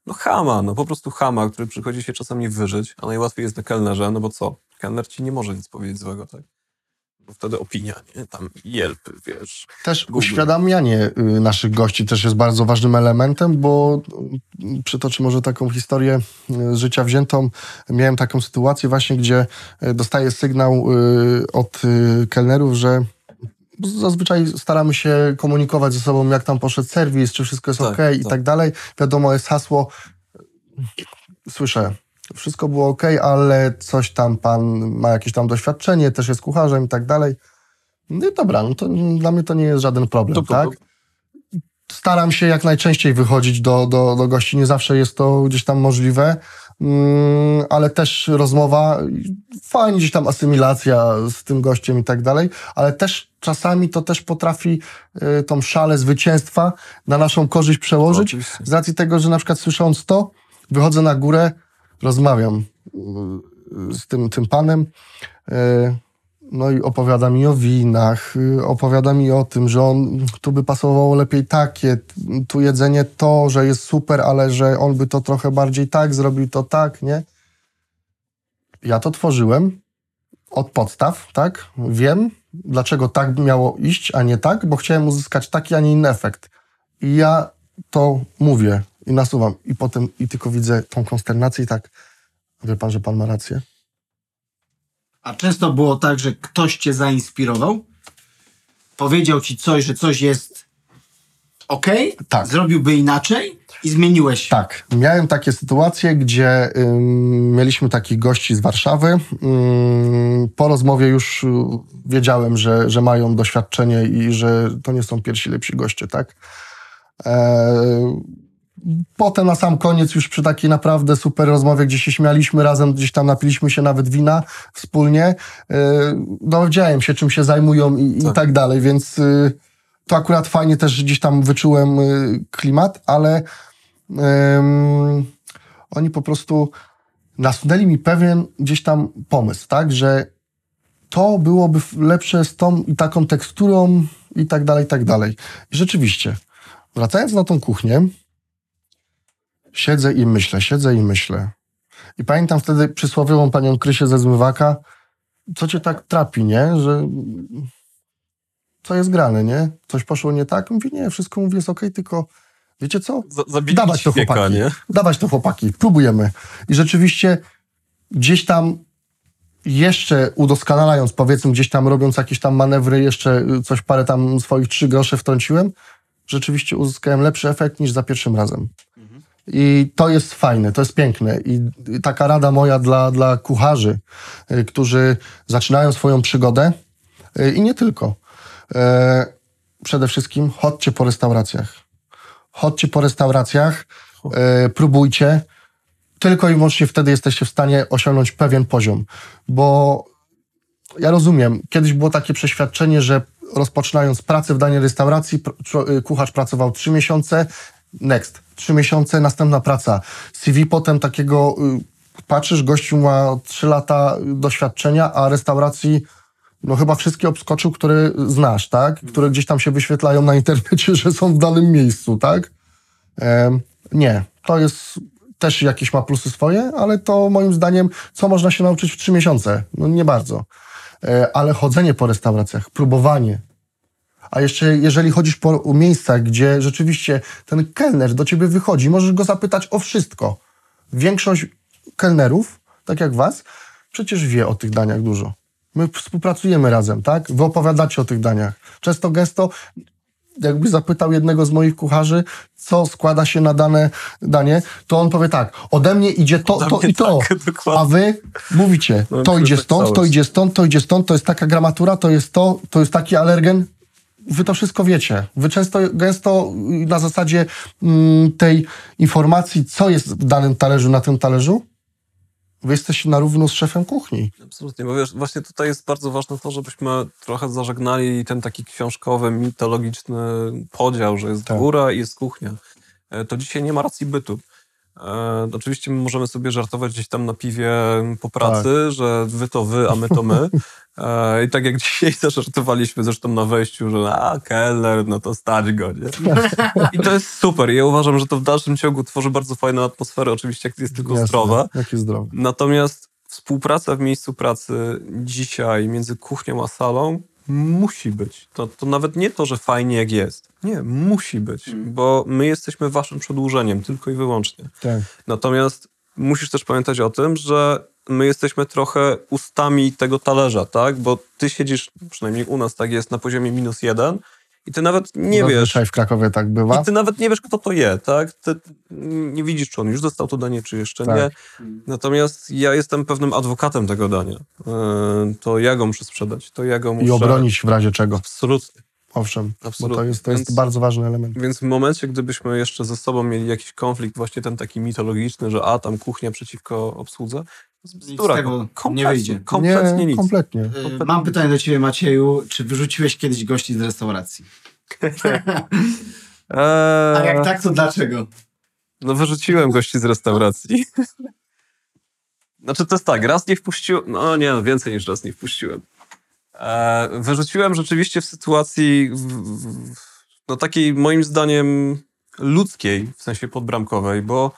A: no chama, no po prostu chama, który przychodzi się czasami wyżyć, a najłatwiej jest na kelnerze, no bo co? Kelner ci nie może nic powiedzieć złego, tak? Bo wtedy opinia, nie? Tam jelpy, wiesz.
B: Też
A: Google.
B: uświadamianie y, naszych gości też jest bardzo ważnym elementem, bo y, przytoczę może taką historię y, z życia wziętą. Miałem taką sytuację właśnie, gdzie dostaję sygnał od kelnerów, że zazwyczaj staramy się komunikować ze sobą, jak tam poszedł serwis, czy wszystko jest
A: Tak,
B: ok i
A: tak.
B: tak dalej. Wiadomo, jest hasło, słyszę, wszystko było ok, ale coś tam pan ma jakieś tam doświadczenie, też jest kucharzem i tak dalej. No i dobra, no to dla mnie to nie jest żaden problem,
A: To-
B: tak? Staram się jak najczęściej wychodzić do, do, do gości, nie zawsze jest to gdzieś tam możliwe, ale też rozmowa, fajnie gdzieś tam asymilacja z tym gościem i tak dalej, ale też czasami to też potrafi y, tą szalę zwycięstwa na naszą korzyść przełożyć,
A: Oczywiście.
B: z racji tego, że na przykład słysząc to, wychodzę na górę, rozmawiam y, z tym, tym panem, y, no i opowiada mi o winach, y, opowiada mi o tym, że on tu by pasowało lepiej takie, tu jedzenie to, że jest super, ale że on by to trochę bardziej tak zrobił, to tak, nie? Ja to tworzyłem od podstaw, tak? Wiem, dlaczego tak miało iść, a nie tak, bo chciałem uzyskać taki, a nie inny efekt. I ja to mówię i nasuwam. I potem i tylko widzę tą konsternację i tak, wie pan, że pan ma rację.
C: A często było tak, że ktoś cię zainspirował, powiedział ci coś, że coś jest ok,
B: Tak.
C: zrobiłby inaczej i zmieniłeś.
B: Tak, miałem takie sytuacje, gdzie ym, mieliśmy takich gości z Warszawy. Ym, po rozmowie już y, wiedziałem, że, że mają doświadczenie i że to nie są pierwsi lepsi goście, tak? E, potem na sam koniec już przy takiej naprawdę super rozmowie, gdzie się śmialiśmy razem, gdzieś tam napiliśmy się nawet wina wspólnie, y, dowiedziałem się, czym się zajmują i, i tak dalej, więc y, to akurat fajnie też gdzieś tam wyczułem y, klimat, ale oni po prostu nasunęli mi pewien gdzieś tam pomysł, tak, że to byłoby lepsze z tą i taką teksturą i tak dalej, i tak dalej. I rzeczywiście, wracając na tą kuchnię, siedzę i myślę, siedzę i myślę. I pamiętam wtedy przysłowiową panią Krysię ze Zmywaka, co cię tak trapi, nie, że co jest grane, nie? Coś poszło nie tak? Mówi, nie, wszystko mówi jest okej, tylko wiecie co?
A: Zabili
B: Dawać to chłopaki.
A: nie?
B: Dawać to chłopaki, próbujemy. I rzeczywiście gdzieś tam jeszcze udoskonalając, powiedzmy gdzieś tam robiąc jakieś tam manewry, jeszcze y, coś parę tam swoich trzy grosze wtrąciłem, rzeczywiście uzyskałem lepszy efekt niż za pierwszym razem. I to jest fajne, to jest piękne. I taka rada moja dla, dla kucharzy, y, którzy zaczynają swoją przygodę y, i nie tylko. E, Przede wszystkim chodźcie po restauracjach. Chodźcie po restauracjach, e, próbujcie. Tylko i wyłącznie wtedy jesteście w stanie osiągnąć pewien poziom. Bo ja rozumiem, kiedyś było takie przeświadczenie, że rozpoczynając pracę w danej restauracji, y, kucharz pracował trzy miesiące, next, trzy miesiące, następna praca. CV potem takiego, y, patrzysz, gościu ma trzy lata doświadczenia, a restauracji no chyba wszystkie obskoczył, które znasz, tak? Które gdzieś tam się wyświetlają na internecie, że są w danym miejscu, tak? Em, nie, to jest też jakieś ma plusy swoje, ale to moim zdaniem, co można się nauczyć w trzy miesiące? No nie bardzo. E, ale chodzenie po restauracjach, próbowanie. A jeszcze jeżeli chodzisz po miejscach, gdzie rzeczywiście ten kelner do ciebie wychodzi, możesz go zapytać o wszystko. Większość kelnerów, tak jak was, przecież wie o tych daniach dużo. My współpracujemy razem, tak? Wy opowiadacie o tych daniach. Często, gęsto, jakby zapytał jednego z moich kucharzy, co składa się na dane danie, to on powie tak, ode mnie idzie to, to i to.
A: tak.
B: A wy mówicie,
A: No,
B: to idzie
A: że
B: stąd, to idzie stąd, to idzie stąd, to jest taka gramatura, to jest to, to jest taki alergen. Wy to wszystko wiecie. Wy często, gęsto na zasadzie mm, tej informacji, co jest w danym talerzu, na tym talerzu, wy jesteście na równo z szefem kuchni.
A: Absolutnie, bo wiesz, właśnie tutaj jest bardzo ważne to, żebyśmy trochę zażegnali ten taki książkowy, mitologiczny podział, że jest
B: Tak.
A: góra i jest kuchnia. E, To dzisiaj nie ma racji bytu. E, oczywiście my możemy sobie żartować gdzieś tam na piwie po pracy,
B: Tak.
A: że wy to wy, a my to my. E, I tak jak dzisiaj też żartowaliśmy zresztą na wejściu, że a, kelner, no to stać go, nie? I to jest super. Ja uważam, że to w dalszym ciągu tworzy bardzo fajną atmosferę, oczywiście jak jest tylko
B: Jasne,
A: zdrowa.
B: Jak jest zdrowe.
A: Natomiast współpraca w miejscu pracy dzisiaj między kuchnią a salą musi być. To, to nawet nie to, że fajnie jak jest. Nie, musi być, bo my jesteśmy waszym przedłużeniem, tylko i wyłącznie.
B: Tak.
A: Natomiast musisz też pamiętać o tym, że my jesteśmy trochę ustami tego talerza, tak? Bo ty siedzisz, przynajmniej u nas tak jest, na poziomie minus jeden i ty nawet nie wiesz,
B: Zazwyczaj w Krakowie tak bywa.
A: i ty nawet nie wiesz, kto to je, tak? Ty nie widzisz, czy on już dostał to danie, czy jeszcze
B: Tak.
A: nie. Natomiast ja jestem pewnym adwokatem tego dania. E, To ja go muszę sprzedać, to ja go muszę...
B: I obronić w razie czego.
A: Absolutnie.
B: Owszem, bo
A: Absolutnie.
B: to jest, to jest
A: Więc-
B: bardzo ważny element.
A: Więc w momencie, gdybyśmy jeszcze ze sobą mieli jakiś konflikt, właśnie ten taki mitologiczny, że a, tam kuchnia przeciwko obsłudze, bzdura.
C: tego nie
A: kompletnie,
C: wyjdzie.
A: Kompletnie
B: nie,
A: nic.
B: kompletnie.
C: Y, Mam pytanie do ciebie, Macieju. Czy wyrzuciłeś kiedyś gości z restauracji?
A: Eee,
C: A jak tak, to dlaczego?
A: No wyrzuciłem gości z restauracji. Znaczy to jest tak, raz nie wpuściłem, no nie, no więcej niż raz nie wpuściłem. E, wyrzuciłem rzeczywiście w sytuacji w, w, no takiej moim zdaniem ludzkiej, w sensie podbramkowej, bo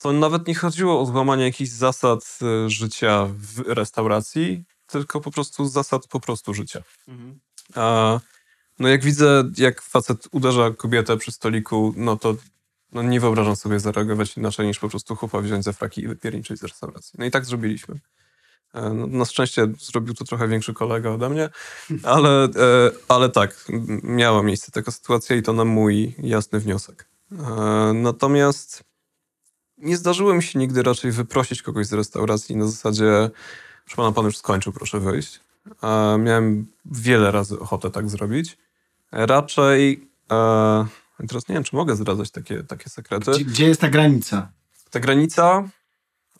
A: to nawet nie chodziło o złamanie jakichś zasad e, życia w restauracji, tylko po prostu zasad po prostu życia. A, no jak widzę, jak facet uderza kobietę przy stoliku, no to no nie wyobrażam sobie zareagować inaczej niż po prostu chłopa wziąć za fraki i wypierniczyć z restauracji. No i tak zrobiliśmy. E, No, na szczęście zrobił to trochę większy kolega ode mnie, ale, e, ale tak, miała miejsce taka sytuacja i to na mój jasny wniosek. Natomiast nie zdarzyło mi się nigdy raczej wyprosić kogoś z restauracji na zasadzie, proszę pana, pan już skończył, proszę wyjść. E, Miałem wiele razy ochotę tak zrobić. Raczej, e, teraz nie wiem, czy mogę zdradzać takie, takie sekrety.
C: Gdzie, gdzie jest ta granica?
A: Ta granica,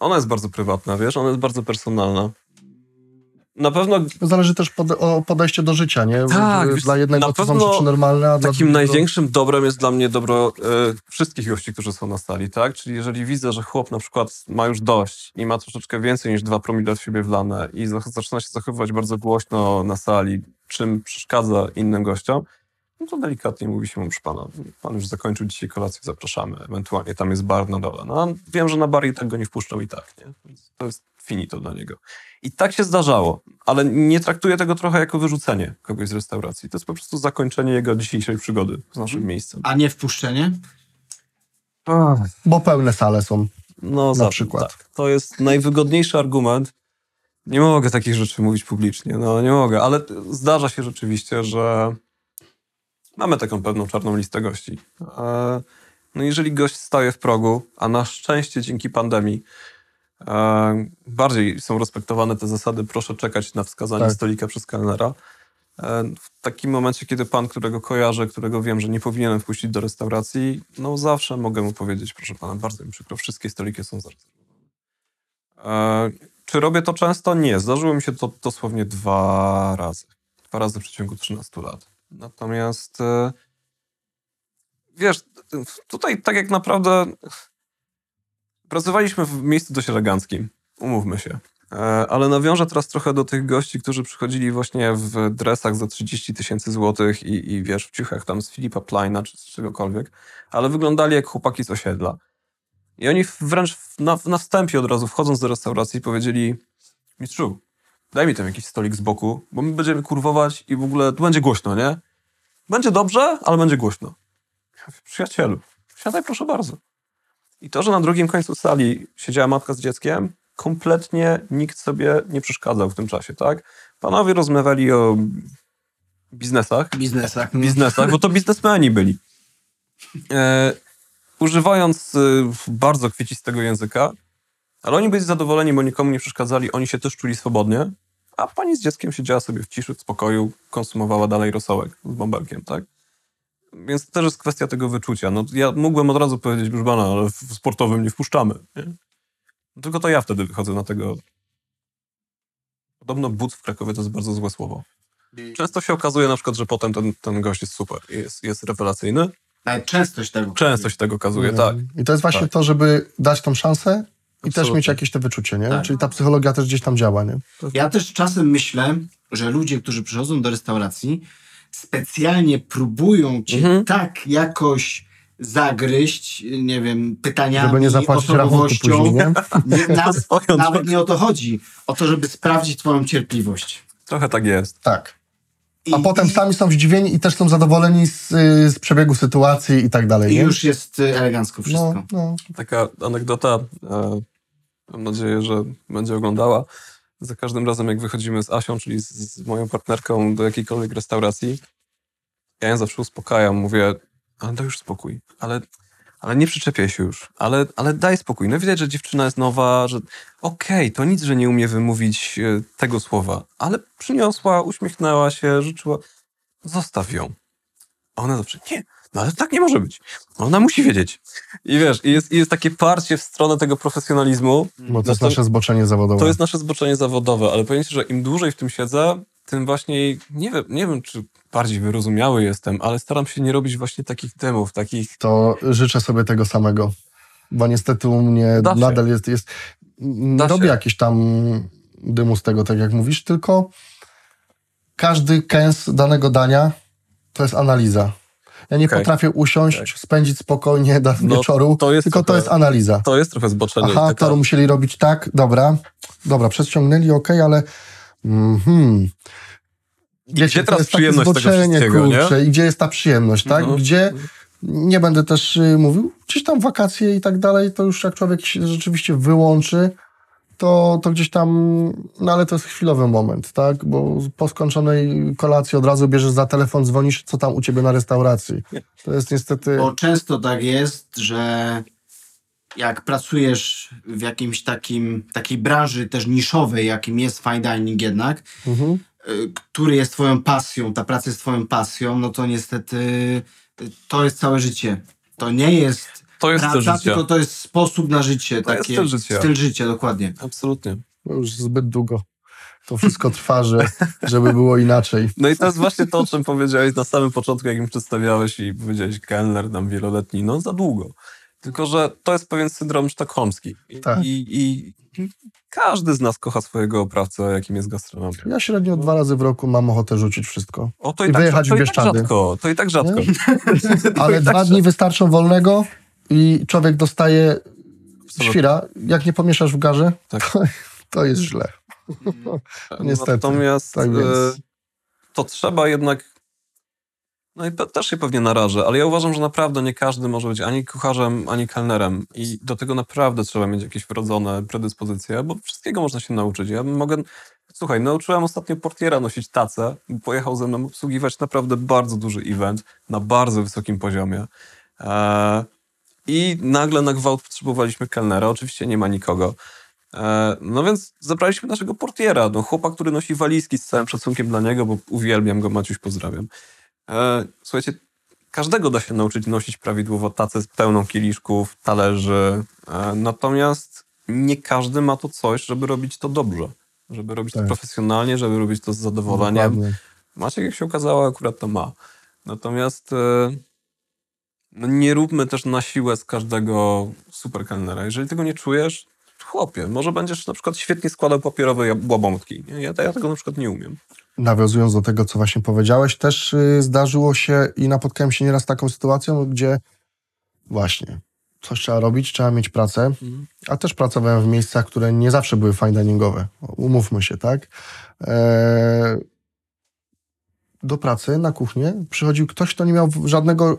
A: ona jest bardzo prywatna, wiesz, ona jest bardzo personalna. Na pewno
B: Zależy też pod, o podejście do życia, nie?
A: Tak,
B: Dla jednego
A: na
B: to są rzeczy normalne, a dla
A: takim
B: drugiego...
A: największym dobrem jest dla mnie dobro e, wszystkich gości, którzy są na sali, tak? Czyli jeżeli widzę, że chłop na przykład ma już dość i ma troszeczkę więcej niż dwa promile w siebie wlane i za- zaczyna się zachowywać bardzo głośno na sali, czym przeszkadza innym gościom, no to delikatnie mówi się mu, proszę pana, pan już zakończył dzisiaj kolację, zapraszamy, ewentualnie tam jest bar na dole. No, wiem, że na bar i tak go nie wpuszczał i tak, nie? Więc to jest finito dla niego. I tak się zdarzało, ale nie traktuję tego trochę jako wyrzucenie kogoś z restauracji. To jest po prostu zakończenie jego dzisiejszej przygody z naszym miejscem.
C: A nie wpuszczenie?
B: Bo pełne sale są.
A: No,
B: Na
A: za-
B: przykład.
A: Tak, to jest najwygodniejszy argument. Nie mogę takich rzeczy mówić publicznie, no nie mogę, ale zdarza się rzeczywiście, że mamy taką pewną czarną listę gości. E, No jeżeli gość staje w progu, a na szczęście dzięki pandemii bardziej są respektowane te zasady, proszę czekać na wskazanie
B: Tak.
A: stolika przez kelnera. E, W takim momencie, kiedy pan, którego kojarzę, którego wiem, że nie powinienem wpuścić do restauracji, no zawsze mogę mu powiedzieć, proszę pana, bardzo mi przykro, wszystkie stoliki są zarezerwowane. E, Czy robię to często? Nie. Zdarzyło mi się to dosłownie dwa razy. Dwa razy w przeciągu 13 lat. Natomiast e, wiesz, tutaj tak jak naprawdę pracowaliśmy w miejscu dość eleganckim. Umówmy się. E, Ale nawiążę teraz trochę do tych gości, którzy przychodzili właśnie w dresach za 30 tysięcy złotych i, i wiesz, w ciuchach tam z Filipa Pleina czy z czegokolwiek, ale wyglądali jak chłopaki z osiedla. I oni wręcz na, na wstępie od razu wchodząc do restauracji powiedzieli mistrzu, daj mi tam jakiś stolik z boku, bo my będziemy kurwować i w ogóle tu będzie głośno, nie? Będzie dobrze, ale będzie głośno. Przyjacielu, siadaj proszę bardzo. I to, że na drugim końcu sali siedziała matka z dzieckiem, kompletnie nikt sobie nie przeszkadzał w tym czasie, tak? Panowie rozmawiali o biznesach,
C: Biznesach.
A: biznesach, bo to biznesmeni byli. E, używając e, bardzo kwiecistego języka, ale oni byli zadowoleni, bo nikomu nie przeszkadzali, oni się też czuli swobodnie, a pani z dzieckiem siedziała sobie w ciszy, w spokoju, konsumowała dalej rosołek z bąbelkiem, tak? Więc to też jest kwestia tego wyczucia. No, ja mógłbym od razu powiedzieć, proszę pana, ale w sportowym nie wpuszczamy. Nie? Tylko to ja wtedy wychodzę na tego. Podobno but w Krakowie to jest bardzo złe słowo. Często się okazuje na przykład, że potem ten, ten gość jest super, jest, jest rewelacyjny.
C: Nawet częstość tego.
A: Często się tego okazuje, tak.
B: I to jest właśnie
A: Tak.
B: to, żeby dać tą szansę i też
A: Absolutnie.
B: mieć jakieś te wyczucie, nie?
C: Tak.
B: Czyli ta psychologia też gdzieś tam działa, nie?
C: Ja też czasem myślę, że ludzie, którzy przychodzą do restauracji, specjalnie próbują cię
A: Mhm.
C: tak jakoś zagryźć, nie wiem, pytaniami,
B: Żeby nie
C: osobowością.
B: później, nie?
C: Nie, nawet
A: drogą.
C: nie o to chodzi. O to, żeby sprawdzić twoją cierpliwość.
A: Trochę tak jest.
B: Tak.
C: I,
B: A potem
C: i,
B: sami są zdziwieni i też są zadowoleni z, z przebiegu sytuacji i tak dalej,
C: I
B: nie?
C: już jest y, elegancko wszystko.
B: no, no.
A: Taka anegdota. E, Mam nadzieję, że będzie oglądała. Za każdym razem, jak wychodzimy z Asią, czyli z, z moją partnerką do jakiejkolwiek restauracji, ja ją zawsze uspokajam, mówię, ale daj już spokój, ale, ale nie przyczepiaj się już, ale, ale daj spokój. No widać, że dziewczyna jest nowa, że okej, to nic, że nie umie wymówić e, tego słowa, ale przyniosła, uśmiechnęła się, życzyła, zostaw ją. A ona zawsze, nie, no ale tak nie może być. Ona musi wiedzieć. I wiesz, i jest, i jest takie parcie w stronę tego profesjonalizmu.
B: Bo to jest nasze zboczenie zawodowe.
A: To jest nasze zboczenie zawodowe, ale powiem ci, że im dłużej w tym siedzę, tym właśnie, nie wiem, nie wiem czy bardziej wyrozumiały jestem, ale staram się nie robić właśnie takich demów, takich...
B: to życzę sobie tego samego. Bo niestety u mnie
A: Da się.
B: nadal jest, jest nie
A: Da
B: robię
A: się.
B: jakiś tam dymu z tego, tak jak mówisz, tylko każdy kęs danego dania to jest analiza. Ja nie
A: Okej.
B: potrafię usiąść, spędzić spokojnie do
A: No,
B: wieczoru,
A: to jest
B: tylko to
A: trochę-
B: jest analiza.
A: To jest trochę zboczenie.
B: Aha,
A: taka-
B: to musieli robić tak, dobra, dobra, przeciągnęli, okej, ale mhm. Wiecie,
A: Gdzie
B: to
A: teraz przyjemność tego wszystkiego, nie?
B: kurczę, i gdzie jest ta przyjemność, tak?
A: No.
B: Gdzie, nie będę też y, mówił, gdzieś tam wakacje i tak dalej, to już jak człowiek się rzeczywiście wyłączy, to, to gdzieś tam, no ale to jest chwilowy moment, tak? Bo po skończonej kolacji od razu bierzesz za telefon, dzwonisz, co tam u ciebie na restauracji. To jest niestety...
C: Bo często tak jest, że jak pracujesz w jakimś takim, takiej branży też niszowej, jakim jest fine dining jednak,
B: Mhm.
C: y, który jest twoją pasją, ta praca jest twoją pasją, no to niestety y, to jest całe życie. To nie jest
A: To jest styl
C: praca,
A: życia.
C: tylko to jest sposób na życie.
A: To jest
C: takie,
A: styl życia.
C: Styl życia, dokładnie.
A: Absolutnie.
B: No już zbyt długo to wszystko trwa, że, żeby było inaczej.
A: No i to jest właśnie to, o czym powiedziałeś na samym początku, jak mi przedstawiałeś i powiedziałeś kelner nam wieloletni, no za długo. Tylko, że to jest pewien syndrom sztokholmski. I,
B: Tak.
A: i, i każdy z nas kocha swojego oprawcę, jakim jest gastronom.
B: Ja średnio dwa razy w roku mam ochotę rzucić wszystko.
A: O, to
B: I
A: i, tak,
B: wyjechać
A: to,
B: w
A: i tak
B: Bieszczady.
A: rzadko. To i tak rzadko.
B: Ale dwa dni wystarczą wolnego i człowiek dostaje świra. Jak nie pomieszasz w garze,
A: Tak.
B: to, to jest źle. Niestety.
A: Natomiast
B: Tak więc.
A: e, to trzeba jednak. No i też się pewnie narażę, ale ja uważam, że naprawdę nie każdy może być ani kucharzem, ani kelnerem. I do tego naprawdę trzeba mieć jakieś wrodzone predyspozycje, bo wszystkiego można się nauczyć. Ja mogę. Słuchaj, nauczyłem ostatnio portiera nosić tacę. Pojechał ze mną obsługiwać naprawdę bardzo duży event na bardzo wysokim poziomie. E, I nagle na gwałt potrzebowaliśmy kelnera. Oczywiście nie ma nikogo. E, No więc zabraliśmy naszego portiera, no chłopa, który nosi walizki z całym szacunkiem dla niego, bo uwielbiam go, Maciuś, pozdrawiam. E, Słuchajcie, każdego da się nauczyć nosić prawidłowo tacę z pełną kieliszków, talerzy, e, natomiast nie każdy ma to coś, żeby robić to dobrze, żeby robić
B: Tak.
A: to profesjonalnie, żeby robić to z zadowoleniem.
B: Dokładnie.
A: Maciek, jak się okazało, akurat to ma. Natomiast no nie róbmy też na siłę z każdego super kelnera. Jeżeli tego nie czujesz, chłopie, może będziesz na przykład świetnie składał papierowe łabątki. Ja, ja tego na przykład nie umiem.
B: Nawiązując do tego, co właśnie powiedziałeś, też y, zdarzyło się i napotkałem się nieraz taką sytuacją, gdzie właśnie coś trzeba robić, trzeba mieć pracę, a też pracowałem w miejscach, które nie zawsze były fine diningowe. Umówmy się, tak? Eee, do pracy na kuchnię przychodził ktoś, kto nie miał żadnego y,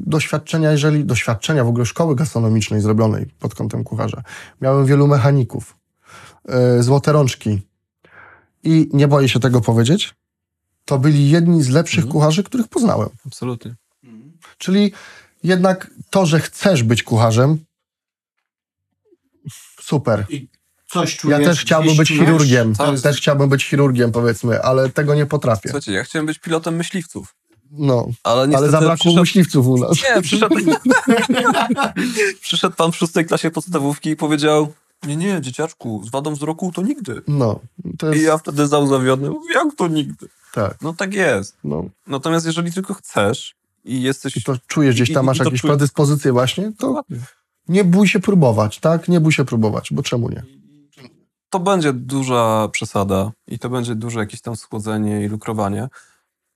B: doświadczenia, jeżeli doświadczenia w ogóle szkoły gastronomicznej zrobionej pod kątem kucharza. Miałem wielu mechaników, y, złote rączki i nie boję się tego powiedzieć, to byli jedni z lepszych
A: Mhm.
B: kucharzy, których poznałem.
A: Absolutnie.
B: Czyli jednak to, że chcesz być kucharzem, super.
C: Coś czujesz,
B: Ja też chciałbym być chirurgiem.
C: Jest-
B: Też chciałbym być chirurgiem, powiedzmy, ale tego nie potrafię.
A: Słuchajcie, ja chciałem być pilotem myśliwców,
B: No,
A: ale
B: ale zabrakło
A: przyszedł...
B: myśliwców u nas.
A: Nie, przyszedł... przyszedł pan w szóstej klasie podstawówki i powiedział nie, nie, dzieciaczku, z wadą wzroku to nigdy.
B: No, to
A: I
B: jest,
A: ja wtedy załzawiony, mówię, jak to nigdy?
B: tak,
A: No tak jest.
B: no.
A: Natomiast jeżeli tylko chcesz i jesteś...
B: I to czujesz gdzieś tam,
A: I-
B: masz
A: i
B: jakieś
A: czujesz.
B: predyspozycje właśnie, to
A: Dokładnie.
B: nie bój się próbować, tak? Nie bój się próbować, bo czemu nie?
A: To będzie duża przesada i to będzie duże jakieś tam schłodzenie i lukrowanie.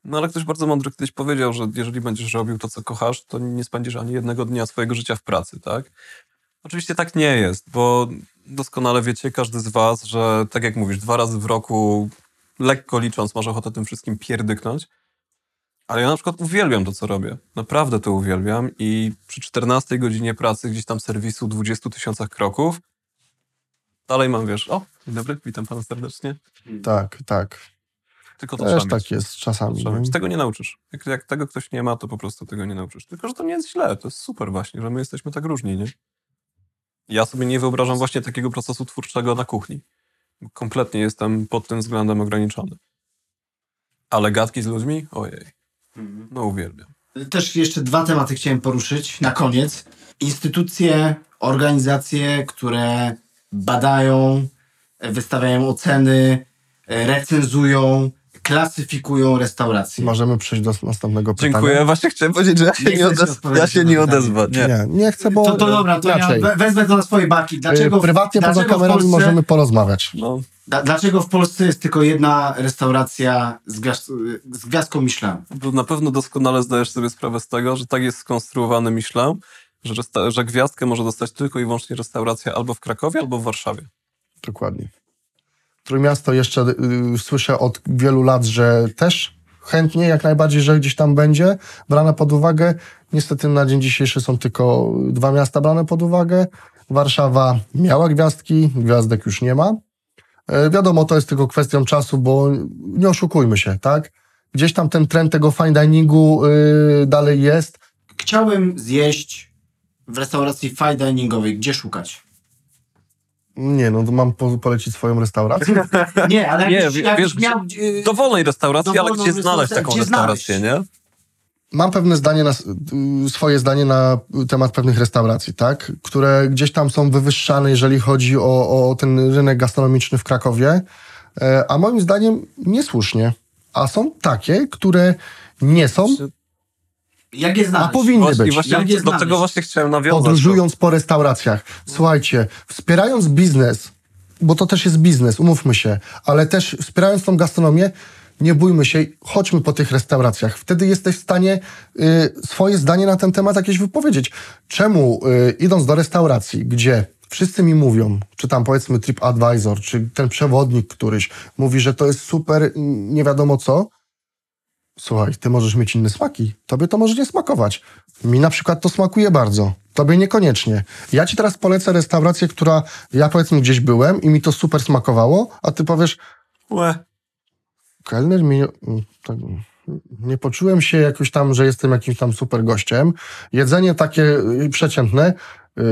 A: No ale ktoś bardzo mądry kiedyś powiedział, że jeżeli będziesz robił to, co kochasz, to nie spędzisz ani jednego dnia swojego życia w pracy, tak? Oczywiście tak nie jest, bo doskonale wiecie, każdy z was, że tak jak mówisz, dwa razy w roku, lekko licząc, masz ochotę tym wszystkim pierdyknąć. Ale ja na przykład uwielbiam to, co robię. Naprawdę to uwielbiam i przy 14 godzinie pracy, gdzieś tam serwisu 20 tysiącach kroków, Dalej mam, wiesz, o, dzień dobry, witam pana serdecznie.
B: Tak, tak.
A: Tylko to
B: Też
A: trzeba mieć.
B: tak jest czasami.
A: Trzeba
B: nie?
A: mieć. Tego nie nauczysz. Jak, jak tego ktoś nie ma, to po prostu tego nie nauczysz. Tylko, że to nie jest źle. To jest super właśnie, że my jesteśmy tak różni, nie? Ja sobie nie wyobrażam właśnie takiego procesu twórczego na kuchni. Kompletnie jestem pod tym względem ograniczony. Ale gadki z ludźmi? Ojej. No uwielbiam.
C: Też jeszcze dwa tematy chciałem poruszyć na koniec. Instytucje, organizacje, które badają, e, wystawiają oceny, e, recenzują, klasyfikują restauracje.
B: Możemy przejść do następnego pytania.
A: Dziękuję. Właśnie chciałem powiedzieć, że ja się
C: Nie
A: odez- ja się nie odezwę. Nie.
B: Nie, nie chcę, bo
C: To, to dobra, to ja
B: inaczej.
C: we- wezmę to na swoje barki. Dlaczego,
B: Y, Prywatnie poza
C: dlaczego
B: kamerami
C: Polsce,
B: możemy porozmawiać.
A: No,
C: dlaczego w Polsce jest tylko jedna restauracja z, gwiazd, z gwiazdką Michelin?
A: bo na pewno doskonale zdajesz sobie sprawę z tego, że tak jest skonstruowany Michelin, że, że gwiazdkę może dostać tylko i wyłącznie restauracja albo w Krakowie, albo w Warszawie.
B: Dokładnie. Trójmiasto jeszcze y, słyszę od wielu lat, że też chętnie, jak najbardziej, że gdzieś tam będzie brane pod uwagę. Niestety na dzień dzisiejszy są tylko dwa miasta brane pod uwagę. Warszawa miała gwiazdki, gwiazdek już nie ma. E, wiadomo, to jest tylko kwestią czasu, bo nie oszukujmy się, tak? Gdzieś tam ten trend tego fine diningu y, dalej jest.
C: Chciałem zjeść w restauracji fine diningowej. Gdzie szukać?
B: Nie, no to mam po, polecić swoją restaurację.
C: Nie, ale
A: Nie,
C: jakbyś,
A: wie-
C: jakbyś
A: wiesz,
C: miał...
A: gdzie-
C: yy,
A: Dowolnej restauracji, ale gdzie znaleźć taką
C: gdzie
A: restaurację,
C: znaleźć?
A: nie?
B: Mam pewne zdanie na, y, swoje zdanie na temat pewnych restauracji, tak? Które gdzieś tam są wywyższane, jeżeli chodzi o, o ten rynek gastronomiczny w Krakowie, e, a moim zdaniem niesłusznie. A są takie, które nie są,
C: Jak je
B: a
C: znaleźć?
B: powinny
A: Właśnie,
B: być.
A: właśnie
C: Jak je
A: do
C: znaleźć?
A: tego właśnie chciałem nawiązać.
B: Podróżując po restauracjach. Słuchajcie, wspierając biznes, bo to też jest biznes, umówmy się, ale też wspierając tą gastronomię, nie bójmy się, chodźmy po tych restauracjach. Wtedy jesteś w stanie y, swoje zdanie na ten temat jakieś wypowiedzieć. Czemu y, idąc do restauracji, gdzie wszyscy mi mówią, czy tam powiedzmy TripAdvisor, czy ten przewodnik któryś mówi, że to jest super, nie wiadomo co, Słuchaj, ty możesz mieć inne smaki. Tobie to może nie smakować. Mi na przykład to smakuje bardzo. Tobie niekoniecznie. Ja ci teraz polecę restaurację, która ja powiedzmy gdzieś byłem i mi to super smakowało, a ty powiesz,
A: Łe.
B: kelner mi... nie- mm, poczułem się jakoś tam, że jestem jakimś tam super gościem. Jedzenie takie y, przeciętne. y,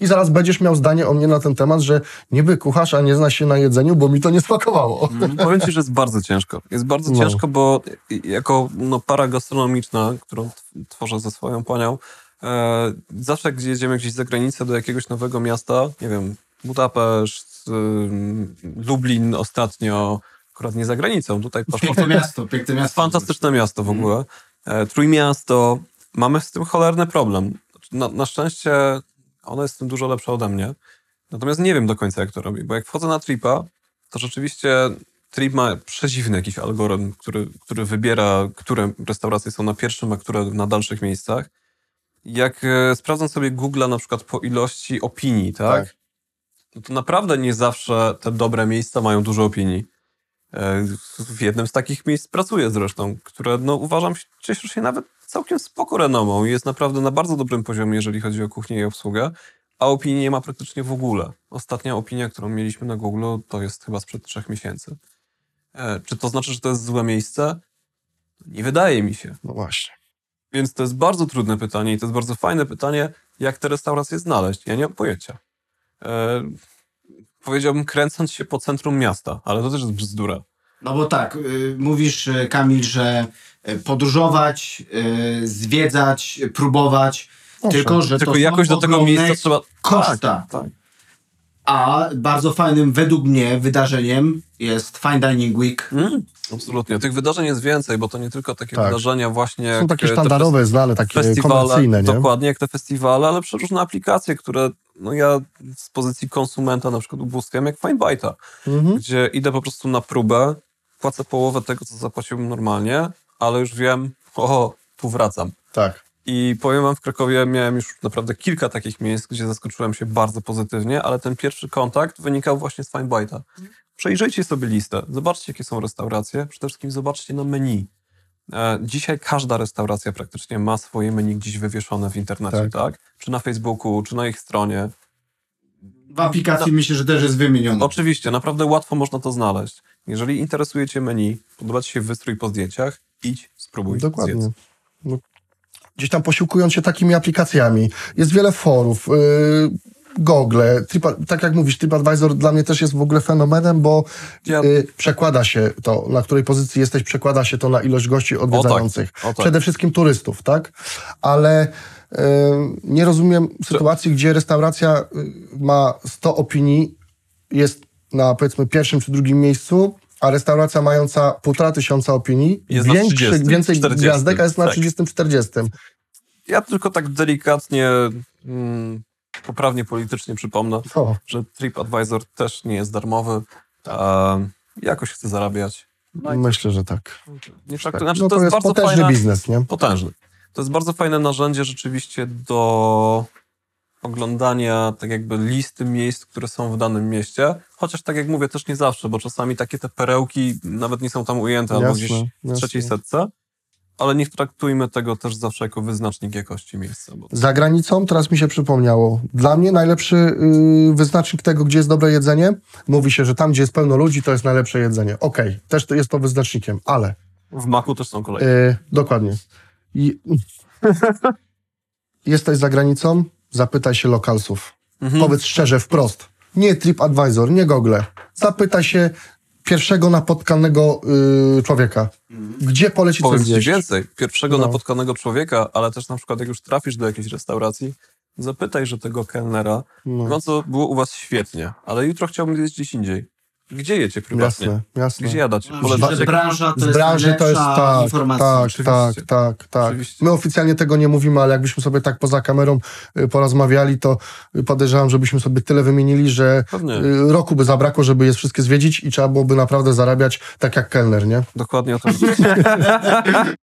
B: I zaraz będziesz miał zdanie o mnie na ten temat, że niby kucharz, a nie zna się na jedzeniu, bo mi to nie smakowało.
A: Powiem ci, że jest bardzo ciężko. Jest bardzo
B: No.
A: ciężko, bo jako no, para gastronomiczna, którą tworzę ze swoją panią, e, zawsze jak jedziemy gdzieś za granicę do jakiegoś nowego miasta, nie wiem, Budapeszt, ym, Lublin ostatnio, akurat nie za granicą, tutaj
C: Piękne miasto, piękne miasto.
A: Fantastyczne miasto w ogóle. E, Trójmiasto. Mamy z tym cholerny problem. Na, na szczęście ona jest w tym dużo lepsza ode mnie. Natomiast nie wiem do końca, jak to robi. Bo jak wchodzę na Tripa, to rzeczywiście Trip ma przedziwny jakiś algorytm, który, który wybiera, które restauracje są na pierwszym, a które na dalszych miejscach. Jak e, sprawdzam sobie Google'a na przykład po ilości opinii, tak?
B: Tak.
A: No to naprawdę nie zawsze te dobre miejsca mają dużo opinii. E, W jednym z takich miejsc pracuję zresztą, które no, uważam cieszy się nawet całkiem spoko renomą i jest naprawdę na bardzo dobrym poziomie, jeżeli chodzi o kuchnię i obsługę, a opinii nie ma praktycznie w ogóle. Ostatnia opinia, którą mieliśmy na Google, to jest chyba sprzed trzech miesięcy. E, Czy to znaczy, że to jest złe miejsce? Nie wydaje mi się.
B: No właśnie.
A: Więc to jest bardzo trudne pytanie i to jest bardzo fajne pytanie, jak te restauracje znaleźć. Ja nie mam pojęcia. Powiedziałbym kręcąc się po centrum miasta, ale to też jest bzdura.
C: No bo tak, y, mówisz y, Kamil, że y, podróżować, y, zwiedzać, próbować,
B: Owszem.
C: tylko że
A: Tylko
C: to
A: jakoś do tego miejsca trzeba...
C: koszta.
A: Tak, tak.
C: A bardzo fajnym według mnie wydarzeniem jest Fine Dining Week.
A: Mm, absolutnie. Tych wydarzeń jest więcej, bo to nie tylko takie
B: Tak.
A: wydarzenia właśnie...
B: Są takie
A: te
B: sztandarowe, znane, takie
A: festiwale,
B: komercyjne, nie?
A: dokładnie jak te festiwale, ale przeróżne aplikacje, które no ja z pozycji konsumenta na przykład ubóstwiam jak Findbite'a,
B: Mhm.
A: gdzie idę po prostu na próbę, płacę połowę tego, co zapłaciłbym normalnie, ale już wiem, o, tu wracam.
B: Tak.
A: I powiem wam, w Krakowie miałem już naprawdę kilka takich miejsc, gdzie zaskoczyłem się bardzo pozytywnie, ale ten pierwszy kontakt wynikał właśnie z Findbite'a. Przejrzyjcie sobie listę, zobaczcie, jakie są restauracje, przede wszystkim zobaczcie na menu. E, Dzisiaj każda restauracja praktycznie ma swoje menu gdzieś wywieszone w internecie, tak?
B: Tak.
A: Czy na Facebooku, czy na ich stronie.
C: W aplikacji myślę, że też jest wymieniony.
A: Oczywiście, naprawdę łatwo można to znaleźć. Jeżeli interesuje Cię menu, podoba Ci się wystrój po zdjęciach, idź, spróbuj
B: Dokładnie.
A: zjedz.
B: Gdzieś tam posiłkując się takimi aplikacjami. Jest wiele forów, yy, Google, Tripa, tak jak mówisz, TripAdvisor dla mnie też jest w ogóle fenomenem, bo
A: Ja-
B: yy, przekłada się to, na której pozycji jesteś, przekłada się to na ilość gości odwiedzających.
A: o tak.
B: Przede wszystkim turystów, tak? Ale yy, nie rozumiem sytuacji, gdzie restauracja yy, ma 100 opinii, jest na powiedzmy pierwszym czy drugim miejscu, a restauracja mająca półtora tysiąca opinii,
A: Jest na
B: większy,
A: 30,
B: więcej
A: 40,
B: gwiazdek, a jest na
A: tak.
B: 30-40.
A: Ja tylko tak delikatnie, mm, poprawnie politycznie przypomnę,
B: O,
A: że TripAdvisor też nie jest darmowy. A jakoś chce zarabiać. No
B: myślę, że tak.
A: nie
B: tak.
A: znaczy,
B: No
A: to, jest, bardzo
B: potężny
A: fajne,
B: biznes, nie?
A: potężny. To jest bardzo fajne narzędzie rzeczywiście do oglądania tak jakby listy miejsc, które są w danym mieście. Chociaż tak jak mówię, też nie zawsze, bo czasami takie te perełki nawet nie są tam ujęte albo
B: Jasne,
A: gdzieś w
B: jasne.
A: trzeciej setce. Ale nie traktujmy tego też zawsze jako wyznacznik jakości miejsca. Bo
B: Za granicą, teraz mi się przypomniało, dla mnie najlepszy yy, wyznacznik tego, gdzie jest dobre jedzenie, mówi się, że tam, gdzie jest pełno ludzi, to jest najlepsze jedzenie. Okej, też to jest to wyznacznikiem, ale
A: w Maku też są kolejne.
B: yy, dokładnie. I, jesteś za granicą, zapytaj się lokalsów.
A: Mhm.
B: Powiedz szczerze, wprost. Nie TripAdvisor, nie Google. Zapytaj się pierwszego napotkanego yy, człowieka. Gdzie poleci coś
A: Powiem ci
B: zjeść?
A: więcej. Pierwszego
B: No.
A: napotkanego człowieka, ale też na przykład jak już trafisz do jakiejś restauracji, zapytaj, że tego kelnera,
B: No.
A: no co było u was świetnie, ale jutro chciałbym zjeść gdzieś indziej. Gdzie jecie prywatnie?
B: Jasne, jasne.
A: Gdzie jadacie? Polecacie
C: branża to
B: Z
C: jest
B: branży to jest tak,
C: informacja.
B: tak,
A: oczywiście.
B: tak, tak, tak.
A: Oczywiście.
B: My oficjalnie tego nie mówimy, ale jakbyśmy sobie tak poza kamerą y, porozmawiali, to y, podejrzewam, żebyśmy sobie tyle wymienili, że
A: Pewnie.
B: y, roku by zabrakło, żeby je wszystkie zwiedzić i trzeba byłoby naprawdę zarabiać tak jak kelner, nie?
A: Dokładnie o to.